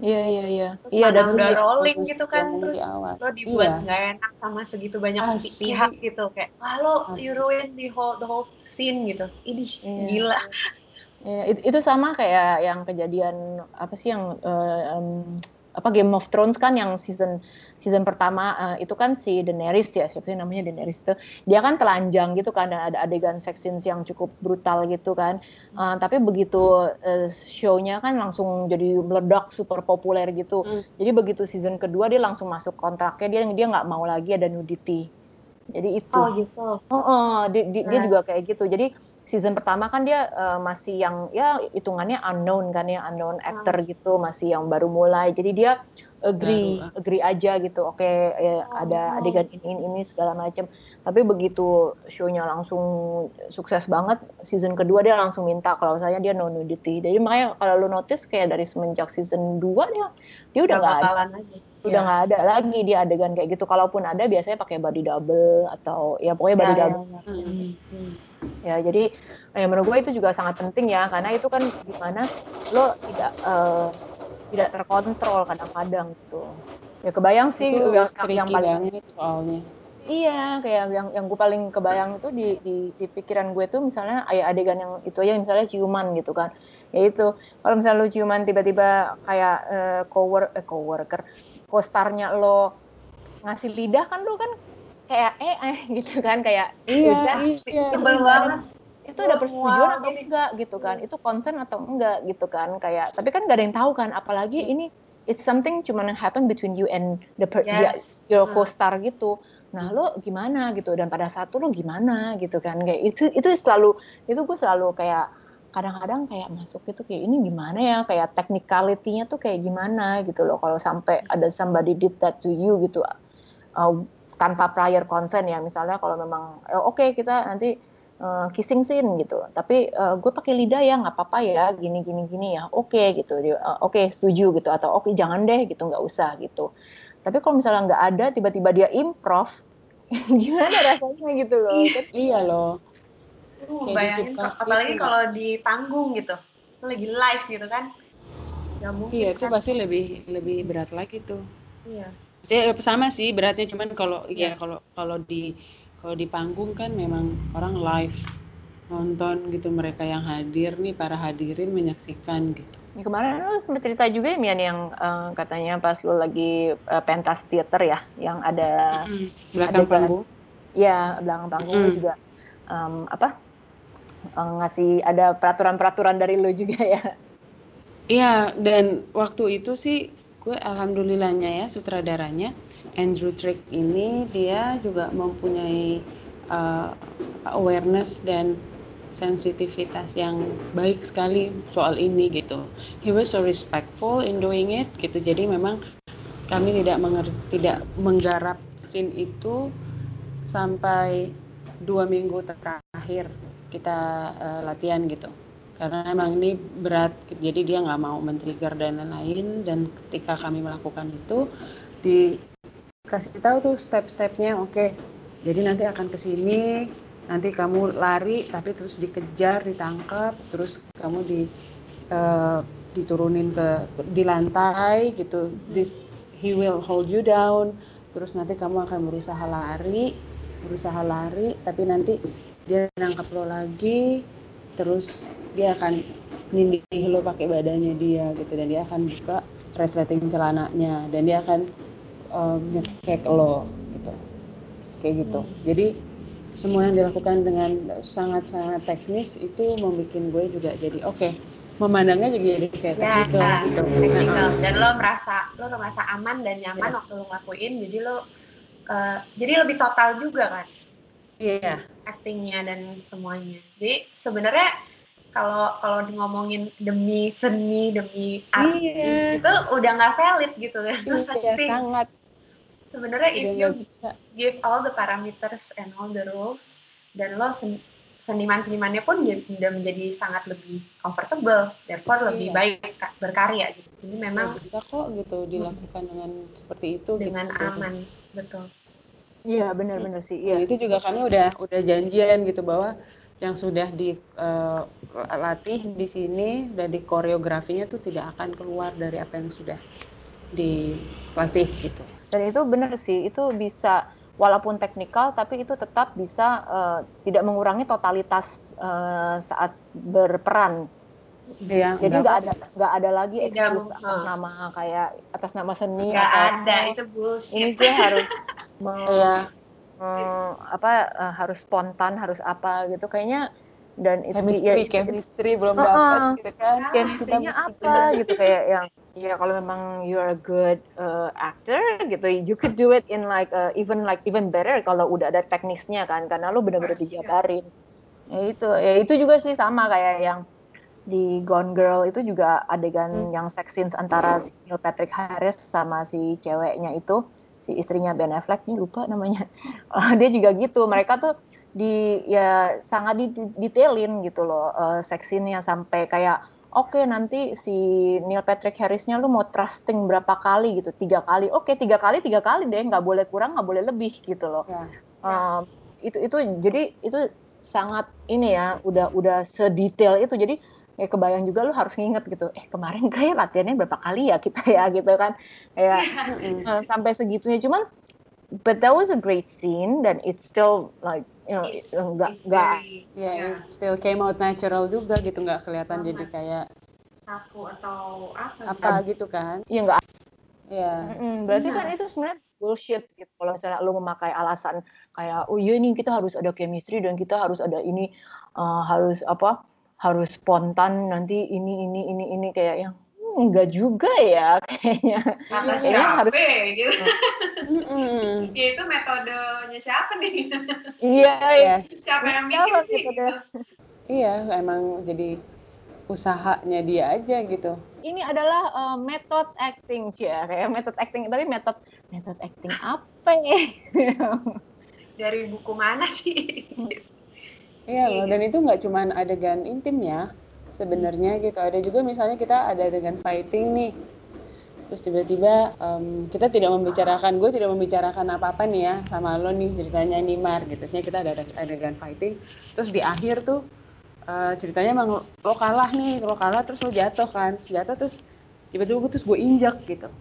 Iya iya iya. Terus Iya dan udah rolling gitu kan, yang di terus awal. lo dibuat Iya. nggak enak sama segitu banyak pi- Asli. pihak gitu kayak, wah lo you ruin the whole the whole scene gitu. Ini Iya. gila. Iya, it- itu sama kayak yang kejadian apa sih yang eh, em, apa Game of Thrones kan yang season season pertama eh, itu kan si Daenerys ya siapa sih namanya Daenerys itu dia kan telanjang gitu kan dan ada adegan sex scenes yang cukup brutal gitu kan Eh, tapi begitu eh, show-nya kan langsung jadi meledak super populer gitu Hmm. jadi begitu season kedua dia langsung masuk kontraknya dia dia nggak mau lagi ada nudity jadi itu Oh gitu. Oh, oh, dia, dia- dia Right. juga kayak gitu. Jadi season pertama kan dia eh, masih yang ya hitungannya unknown kan ya unknown actor gitu, masih yang baru mulai. Jadi dia agree, Baru, ah. agree aja gitu. Oke, ya, ada Oh. adegan ini ini ini segala macam. Tapi begitu show-nya langsung sukses banget, season kedua dia langsung minta kalau saya dia no nudity. Jadi makanya kalau lu notice kayak dari semenjak season 2 dia dia udah nggak ada aja. udah Iya. nggak ada lagi dia adegan kayak gitu kalaupun ada biasanya pakai body double atau ya pokoknya body Ya, ya, double ya. Hmm. Hmm. Ya jadi ya menurut gue itu juga sangat penting ya karena itu kan gimana lo tidak eh, tidak terkontrol kadang-kadang gitu ya kebayang sih Itu yang, yang paling banget soalnya. iya kayak yang yang gue paling kebayang itu di, di di pikiran gue tuh misalnya ayah adegan yang itu aja misalnya ciuman gitu kan ya itu kalau misalnya lo ciuman tiba-tiba kayak eh, cowork eh, coworker co-starnya lo ngasih lidah kan lo kan kayak eh eh gitu kan kayak Iya, is that- iya. Sebel itu banget. itu ada Wah, persetujuan atau enggak gitu kan? itu konsen atau enggak gitu kan? Kayak tapi kan gak ada yang tahu kan? Apalagi ini it's something cuman yang happen between you and the per, dia- Yes. your Hmm. co-star gitu. Nah lo gimana gitu? Dan pada saat itu lo gimana gitu kan? Kayak itu itu selalu itu gue selalu kayak kadang-kadang kayak masuk itu kayak ini gimana ya? Kayak technicality-nya tuh kayak gimana? gitu loh. Kalau sampai ada somebody did that to you gitu uh, tanpa prior consent ya misalnya kalau memang eh, oke kita nanti eh, kissing scene gitu tapi eh, gue pakai lidah ya nggak apa-apa ya gini gini gini ya oke gitu Dia, eh, oke setuju gitu atau oke jangan deh gitu nggak usah gitu tapi kalau misalnya nggak ada tiba-tiba dia improv gimana rasanya gitu loh Kan Iya loh. Kayak bayangin TikTok apalagi gitu. kalau di panggung gitu. Lagi live gitu kan. Gak mungkin Iya, itu kan. pasti lebih lebih berat lagi tuh. Iya. Saya sama sih beratnya cuman kalau ya kalau kalau di kalau di panggung kan memang orang live nonton gitu mereka yang hadir nih para hadirin menyaksikan gitu. Ya, kemarin lu sempat cerita juga ya Mian yang eh, katanya pas lu lagi eh, pentas theater ya yang ada Belakang Adegan. panggung. ya belakang panggung Mm. juga em, apa eh, ngasih ada peraturan-peraturan dari lu juga ya Iya, dan waktu itu sih gue alhamdulillahnya ya sutradaranya Andrew Trick ini dia juga mempunyai uh, awareness dan sensitivitas yang baik sekali soal ini gitu. He was so respectful in doing it gitu. Jadi memang kami tidak mengerti, tidak menggarap scene itu sampai dua minggu terakhir kita uh, latihan gitu karena emang ini berat jadi dia nggak mau men-trigger dan lain-lain. Dan ketika kami melakukan itu dikasih tahu tuh step-stepnya oke jadi nanti akan ke sini nanti kamu lari tapi terus dikejar ditangkap terus kamu di eh, diturunin ke di lantai gitu. This he will hold you down. Terus nanti kamu akan berusaha lari berusaha lari tapi nanti dia nangkap lo lagi terus dia akan nindih lo pakai badannya dia gitu dan dia akan buka resleting celananya dan dia akan um, ngekek lo gitu kayak gitu jadi semua yang dilakukan dengan sangat-sangat teknis itu membuat gue juga jadi oke memandangnya juga jadi kayak Ya, teknikal gitu technical. Dan lo merasa lo merasa aman dan nyaman Yes. waktu lo ngelakuin. Jadi lo eh, jadi lebih total juga kan iya actingnya dan semuanya. Jadi sebenarnya kalau kalau ngomongin demi seni demi art Iya. itu udah nggak valid gitu ya. Such Iya, thing. sangat Sebenarnya if you bisa give all the parameters and all the rules dan lo sen- seniman-senimannya pun jadi- udah menjadi sangat lebih comfortable, therefore lebih Iya. baik ka- berkarya gitu. Jadi memang nggak bisa kok gitu dilakukan dengan seperti itu dengan gitu. aman, betul. iya benar-benar sih Ya, iya itu juga kami udah udah janjian gitu bahwa yang sudah dilatih uh, di sini dan di koreografinya tuh tidak akan keluar dari apa yang sudah dilatih gitu. Dan itu benar sih, itu bisa walaupun teknikal tapi itu tetap bisa uh, tidak mengurangi totalitas uh, saat berperan. Ya, Jadi nggak ada nggak ada lagi excuse atas nama kayak atas nama seni. Nggak ada itu bullshit. Ini gue harus ya hmm, apa uh, harus spontan harus apa gitu. Kayaknya dan itu chemistry, ya chemistry belum uh, dapat gitu kan. Chemistry-nya apa gitu kayak yang ya kalau memang you are a good uh, actor gitu you could do it in like uh, even like even better kalau udah ada teknisnya kan karena lu benar-benar dijabarin. Ya itu ya itu juga sih sama kayak yang di Gone Girl itu juga adegan hmm. yang sex scenes antara si Neil Patrick Harris sama si ceweknya itu si istrinya Ben Affleck ini lupa namanya. Uh, dia juga gitu. Mereka tuh di ya sangat detailin gitu loh uh, seksinya sampai kayak oke okay, nanti si Neil Patrick Harrisnya lu mau trusting berapa kali gitu. Tiga kali. Oke okay, tiga kali tiga kali deh. Nggak boleh kurang nggak boleh lebih gitu loh. Ya. Uh, itu itu jadi itu sangat ini ya udah udah sedetail itu. Jadi ya kebayang juga lu harus nginget gitu eh kemarin kayak latihannya berapa kali ya kita ya? gitu kan. Kayak uh, sampai segitunya. Cuman but that was a great scene dan it's still like you know it's, enggak enggak ya yeah, it still came out natural juga gitu nggak kelihatan jadi kayak aku atau apa apa gitu kan. Iya. Enggak ya mm, berarti kan itu sebenarnya bullshit gitu. Kalau misalnya lu memakai alasan kayak oh iya ini kita harus ada chemistry dan kita harus ada ini uh, harus apa harus spontan nanti ini ini ini ini kayak yang hmm, enggak juga ya kayaknya. Kata siapa harus gitu. Mm. ya itu metodenya siapa nih? Iya ya siapa yang bikin sih gitu. iya emang jadi usahanya dia aja gitu. Ini adalah uh, metode acting ya kayak metode acting tapi metode metode acting apa ya? Dari buku mana sih Iya loh, dan itu nggak cuma adegan intimnya sebenarnya gitu. Ada juga misalnya kita ada adegan fighting nih, terus tiba-tiba um, kita tidak membicarakan, gue tidak membicarakan apa-apa nih ya sama lo nih ceritanya nih Mar gitu. Terusnya kita ada adegan fighting, terus di akhir tuh uh, ceritanya emang lo kalah nih, lo kalah terus lo jatuh kan, jatuh terus tiba-tiba gue terus gue injak gitu.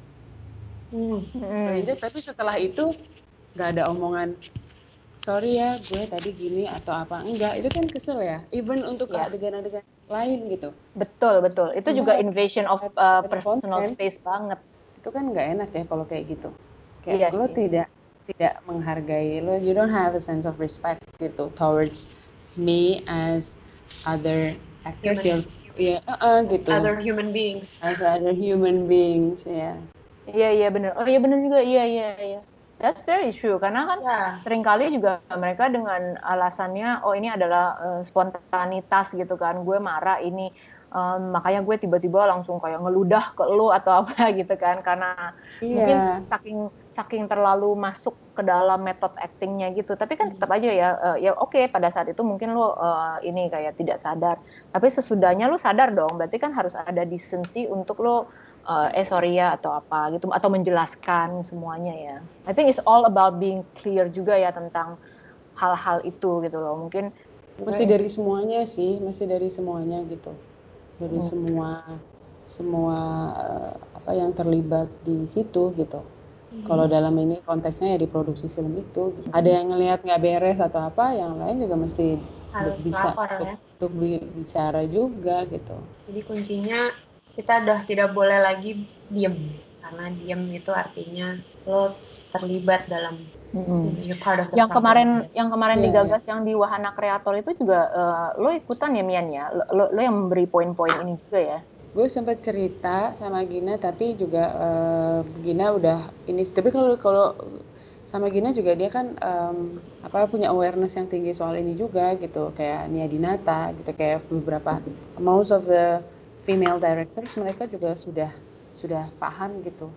Hmm. hmm. tapi setelah itu nggak ada omongan sorry ya gue tadi gini atau apa. Enggak itu kan kesel ya. Even untuk ya. adegan-adegan lain gitu. Betul betul. Itu juga invasion of uh, personal space banget. Itu kan nggak enak ya kalau kayak gitu. Kayak iya, lo iya. tidak tidak menghargai lo you don't have a sense of respect gitu towards me as other actors human, ya uh, uh, gitu. Other human beings. As other human beings ya. Iya iya benar oh iya benar juga. Iya iya iya That's very true. Karena kan yeah. sering kali juga mereka dengan alasannya oh ini adalah uh, spontanitas gitu kan. Gue marah ini um, makanya gue tiba-tiba langsung kayak ngeludah ke lu atau apa gitu kan. Karena yeah. mungkin saking saking terlalu masuk ke dalam metode actingnya gitu. Tapi kan tetap aja ya uh, ya oke okay, pada saat itu mungkin lo uh, ini kayak tidak sadar. Tapi sesudahnya lo sadar dong. Berarti kan harus ada decency untuk lo uh, eh sorry ya atau apa gitu atau menjelaskan semuanya ya. I think it's all about being clear juga ya tentang hal-hal itu gitu loh. Mungkin masih dari semuanya sih, masih dari semuanya gitu. Dari hmm. semua semua uh, apa yang terlibat di situ gitu. Hmm. Kalau dalam ini konteksnya ya di produksi film itu, gitu. ada yang ngelihat nggak beres atau apa, yang lain juga mesti Harus bisa lapor, untuk, ya? untuk bicara juga gitu. Jadi kuncinya kita udah tidak boleh lagi diem. Karena diem itu artinya lo terlibat dalam mm-hmm. part of the yang kemarin yang kemarin yeah, digagas yeah. yang di Wahana Kreator itu juga uh, lo ikutan ya Mian ya? Lo, lo yang memberi poin-poin ini juga ya? Gue sempat cerita sama Gina tapi juga uh, Gina udah ini tapi kalau kalau sama Gina juga dia kan um, apa punya awareness yang tinggi soal ini juga gitu. Kayak Nia Dinata gitu kayak beberapa most of the female directors mereka juga sudah sudah paham gitu.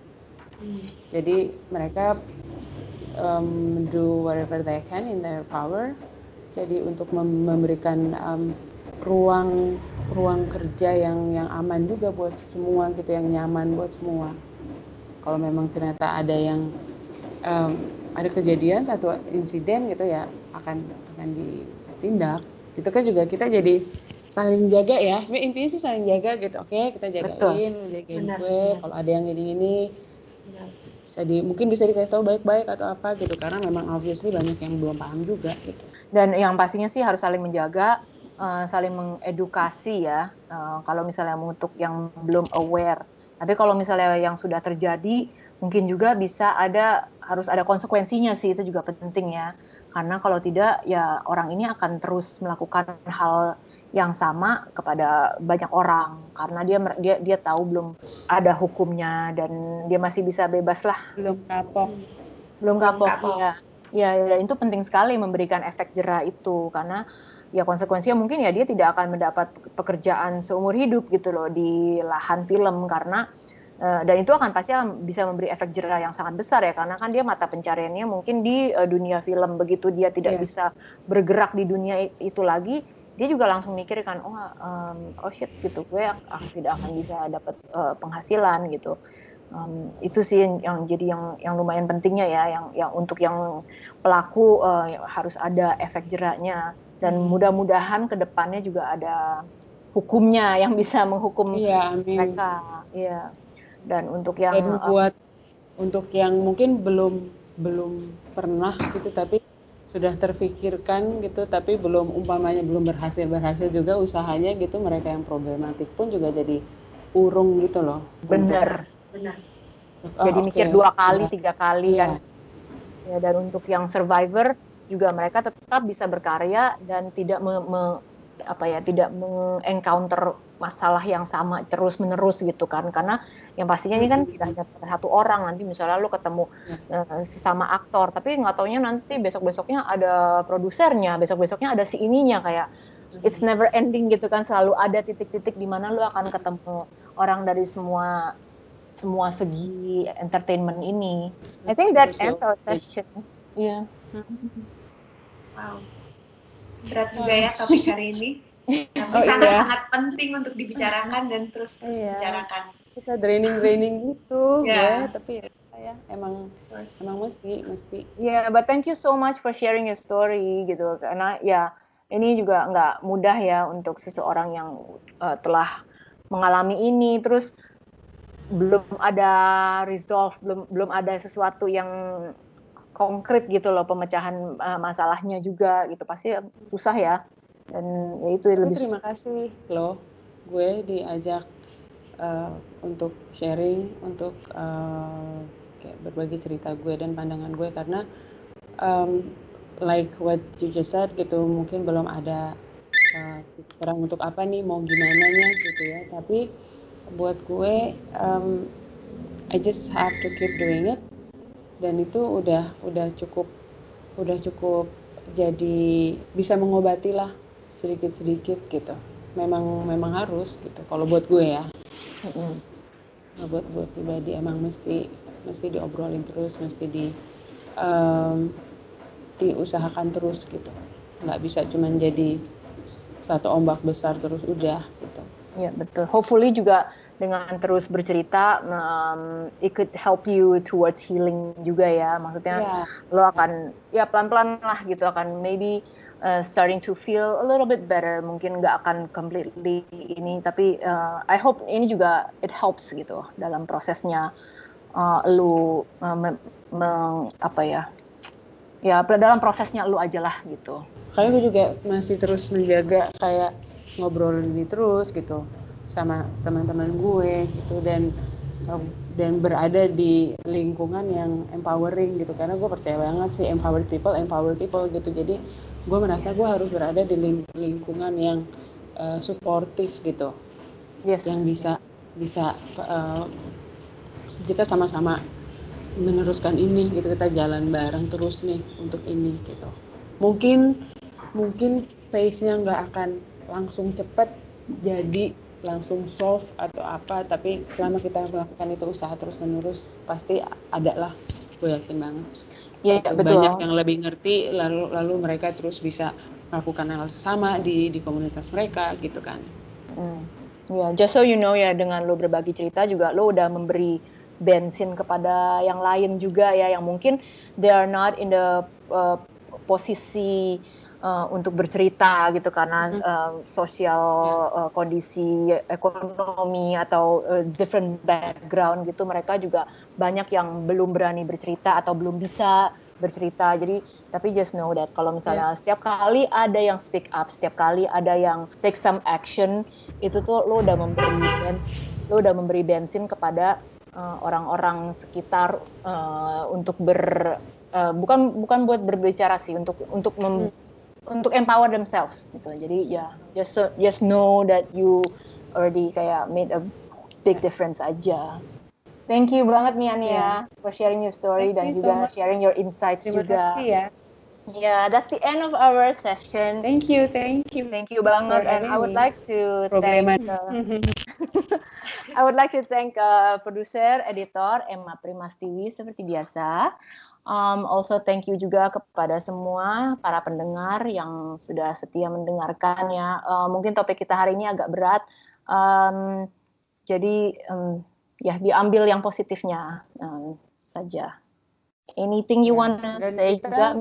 Hmm. Jadi mereka um, do whatever they can in their power. Jadi untuk mem memberikan um, ruang ruang kerja yang yang aman juga buat semua gitu, yang nyaman buat semua. Kalau memang ternyata ada yang um, ada kejadian satu insiden gitu ya akan akan ditindak itu kan juga kita jadi saling jaga ya. Sebenarnya intinya sih saling jaga gitu. Oke kita jagain Betul. jagain benar, gue kalau ada yang gini gini bisa di mungkin bisa dikasih tahu baik-baik atau apa gitu. Karena memang obviously banyak yang belum paham juga gitu. Dan yang pastinya sih harus saling menjaga uh, saling mengedukasi ya. Uh, kalau misalnya untuk yang belum aware. Tapi kalau misalnya yang sudah terjadi mungkin juga bisa ada harus ada konsekuensinya sih. Itu juga penting ya. Karena kalau tidak ya orang ini akan terus melakukan hal yang sama kepada banyak orang karena dia dia dia tahu belum ada hukumnya dan dia masih bisa bebas lah belum kapok belum kapok, kapok. ya ya ya itu penting sekali memberikan efek jerah itu karena ya konsekuensinya mungkin ya dia tidak akan mendapat pekerjaan seumur hidup gitu loh di lahan film karena Uh, dan itu akan pasti bisa memberi efek jerah yang sangat besar ya karena kan dia mata pencariannya mungkin di uh, dunia film begitu dia tidak yeah. bisa bergerak di dunia itu lagi dia juga langsung mikir kan oh um, oh shit gitu. Gue ah, tidak akan bisa dapat uh, penghasilan gitu. Um, itu sih yang, yang jadi yang yang lumayan pentingnya ya yang yang untuk yang pelaku uh, harus ada efek jeraknya. Dan hmm. mudah-mudahan ke depannya juga ada hukumnya yang bisa menghukum iya, mereka. Iya. Dan untuk yang dan buat uh, untuk yang mungkin belum belum pernah gitu tapi sudah terfikirkan gitu tapi belum umpamanya belum berhasil berhasil juga usahanya gitu mereka yang problematik pun juga jadi urung gitu loh benar benar oh, jadi okay. mikir dua kali ya. tiga kali ya. kan ya dan untuk yang survivor juga mereka tetap bisa berkarya dan tidak me, me, apa ya tidak mengencounter masalah yang sama terus menerus gitu kan. Karena yang pastinya ini kan tidak hanya satu orang. Nanti misalnya lu ketemu uh, sesama aktor. Tapi nggak taunya nanti besok besoknya ada produsernya. Besok besoknya ada si ininya. Kayak it's never ending gitu kan. Selalu ada titik-titik di mana lu akan ketemu orang dari semua semua segi entertainment ini. I think that ends our session yeah wow. Berat juga ya topik hari ini tapi oh, sangat iya. sangat penting untuk dibicarakan dan terus terus iya. bicarakan kita draining draining gitu yeah. ya tapi ya emang Terus. emang mesti mesti ya yeah, but thank you so much for sharing your story gitu karena ya ini juga nggak mudah ya untuk seseorang yang uh, telah mengalami ini terus belum ada resolve belum belum ada sesuatu yang konkret gitu loh pemecahan uh, masalahnya juga gitu pasti susah ya dan ya itu lebih terima kasih loh gue diajak uh, untuk sharing untuk uh, kayak berbagi cerita gue dan pandangan gue karena um, like what you just said gitu mungkin belum ada uh, untuk apa nih mau gimana nya gitu ya. Tapi buat gue um, I just have to keep doing it. Dan itu udah udah cukup udah cukup jadi bisa mengobati lah sedikit-sedikit gitu. Memang memang harus gitu. Kalau buat gue ya. Mm-hmm. buat gue pribadi emang mesti mesti diobrolin terus mesti di um, diusahakan terus gitu. Nggak bisa cuma jadi satu ombak besar terus udah gitu. Ya betul. Hopefully juga dengan terus bercerita um, it could help you towards healing juga ya. Maksudnya yeah. lo akan ya pelan-pelan lah gitu. Akan maybe uh, starting to feel a little bit better. Mungkin nggak akan completely ini tapi uh, I hope ini juga it helps gitu dalam prosesnya uh, lu uh, me, me, apa ya ya dalam prosesnya lu aja lah gitu. Kayak gue juga masih terus menjaga kayak ngobrol ini terus gitu sama teman-teman gue gitu dan dan berada di lingkungan yang empowering gitu. Karena gue percaya banget sih empowered people empowered people gitu. Jadi gue merasa gue harus berada di ling lingkungan yang uh, suportif gitu. Yes. yang bisa bisa uh, kita sama-sama meneruskan ini gitu kita jalan bareng terus nih untuk ini gitu. Mungkin mungkin pace-nya nggak akan langsung cepet jadi langsung solve atau apa tapi selama kita melakukan itu usaha terus menerus pasti ada lah gue yakin banget ya, betul. banyak yang lebih ngerti lalu lalu mereka terus bisa melakukan hal sama di di komunitas mereka gitu kan hmm. ya just so you know ya dengan lo berbagi cerita juga lo udah memberi bensin kepada yang lain juga ya yang mungkin they are not in the uh, posisi uh, untuk bercerita gitu karena uh, sosial uh, kondisi ekonomi atau uh, different background gitu mereka juga banyak yang belum berani bercerita atau belum bisa bercerita. Jadi tapi just know that kalau misalnya yeah. setiap kali ada yang speak up setiap kali ada yang take some action itu tuh lo udah memberi lo udah memberi bensin kepada orang-orang uh, sekitar uh, untuk ber uh, bukan bukan buat berbicara sih untuk untuk mem, hmm untuk empower themselves gitu. Jadi ya yeah, just so, just know that you already kayak made a big difference aja. Thank you banget nih Ania yeah. for sharing your story Thank dan you juga so sharing your insights Terima juga. Kasih ya. Yeah, that's the end of our session. Thank you, thank you. Thank you banget. And I would like to thank uh, I would like to thank uh, producer, editor Emma Primastiwi seperti biasa. Um, also thank you juga kepada semua para pendengar yang sudah setia mendengarkan ya. Uh, mungkin topik kita hari ini agak berat, um, jadi um, ya diambil yang positifnya um, saja. Anything you ya, want to say juga?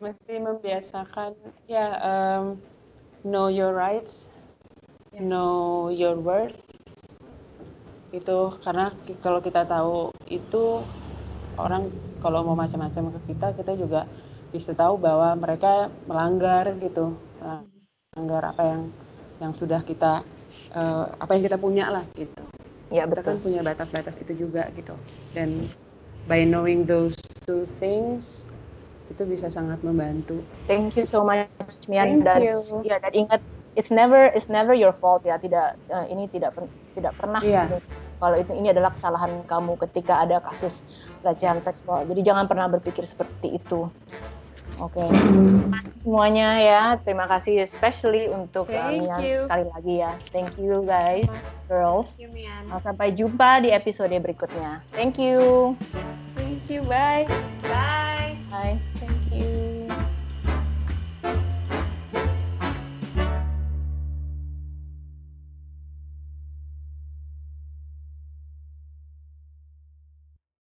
Mesti membiasakan ya um, know your rights, yes. know your worth. Itu karena kalau kita tahu itu orang kalau mau macam-macam ke kita kita juga bisa tahu bahwa mereka melanggar gitu. Melanggar apa yang yang sudah kita uh, apa yang kita punya lah gitu. Ya betul kita kan punya batas-batas itu juga gitu. Dan by knowing those two things itu bisa sangat membantu. Thank you so much Mian. Dan you. ya dan ingat it's never it's never your fault ya. Tidak uh, ini tidak tidak pernah yeah. gitu. Kalau itu ini adalah kesalahan kamu ketika ada kasus pelecehan seksual. Jadi jangan pernah berpikir seperti itu. Oke, okay. semuanya ya. Terima kasih especially untuk uh, sekali lagi ya. Thank you guys, girls. Thank you, Sampai jumpa di episode berikutnya. Thank you. Thank you. Bye. Bye. Bye.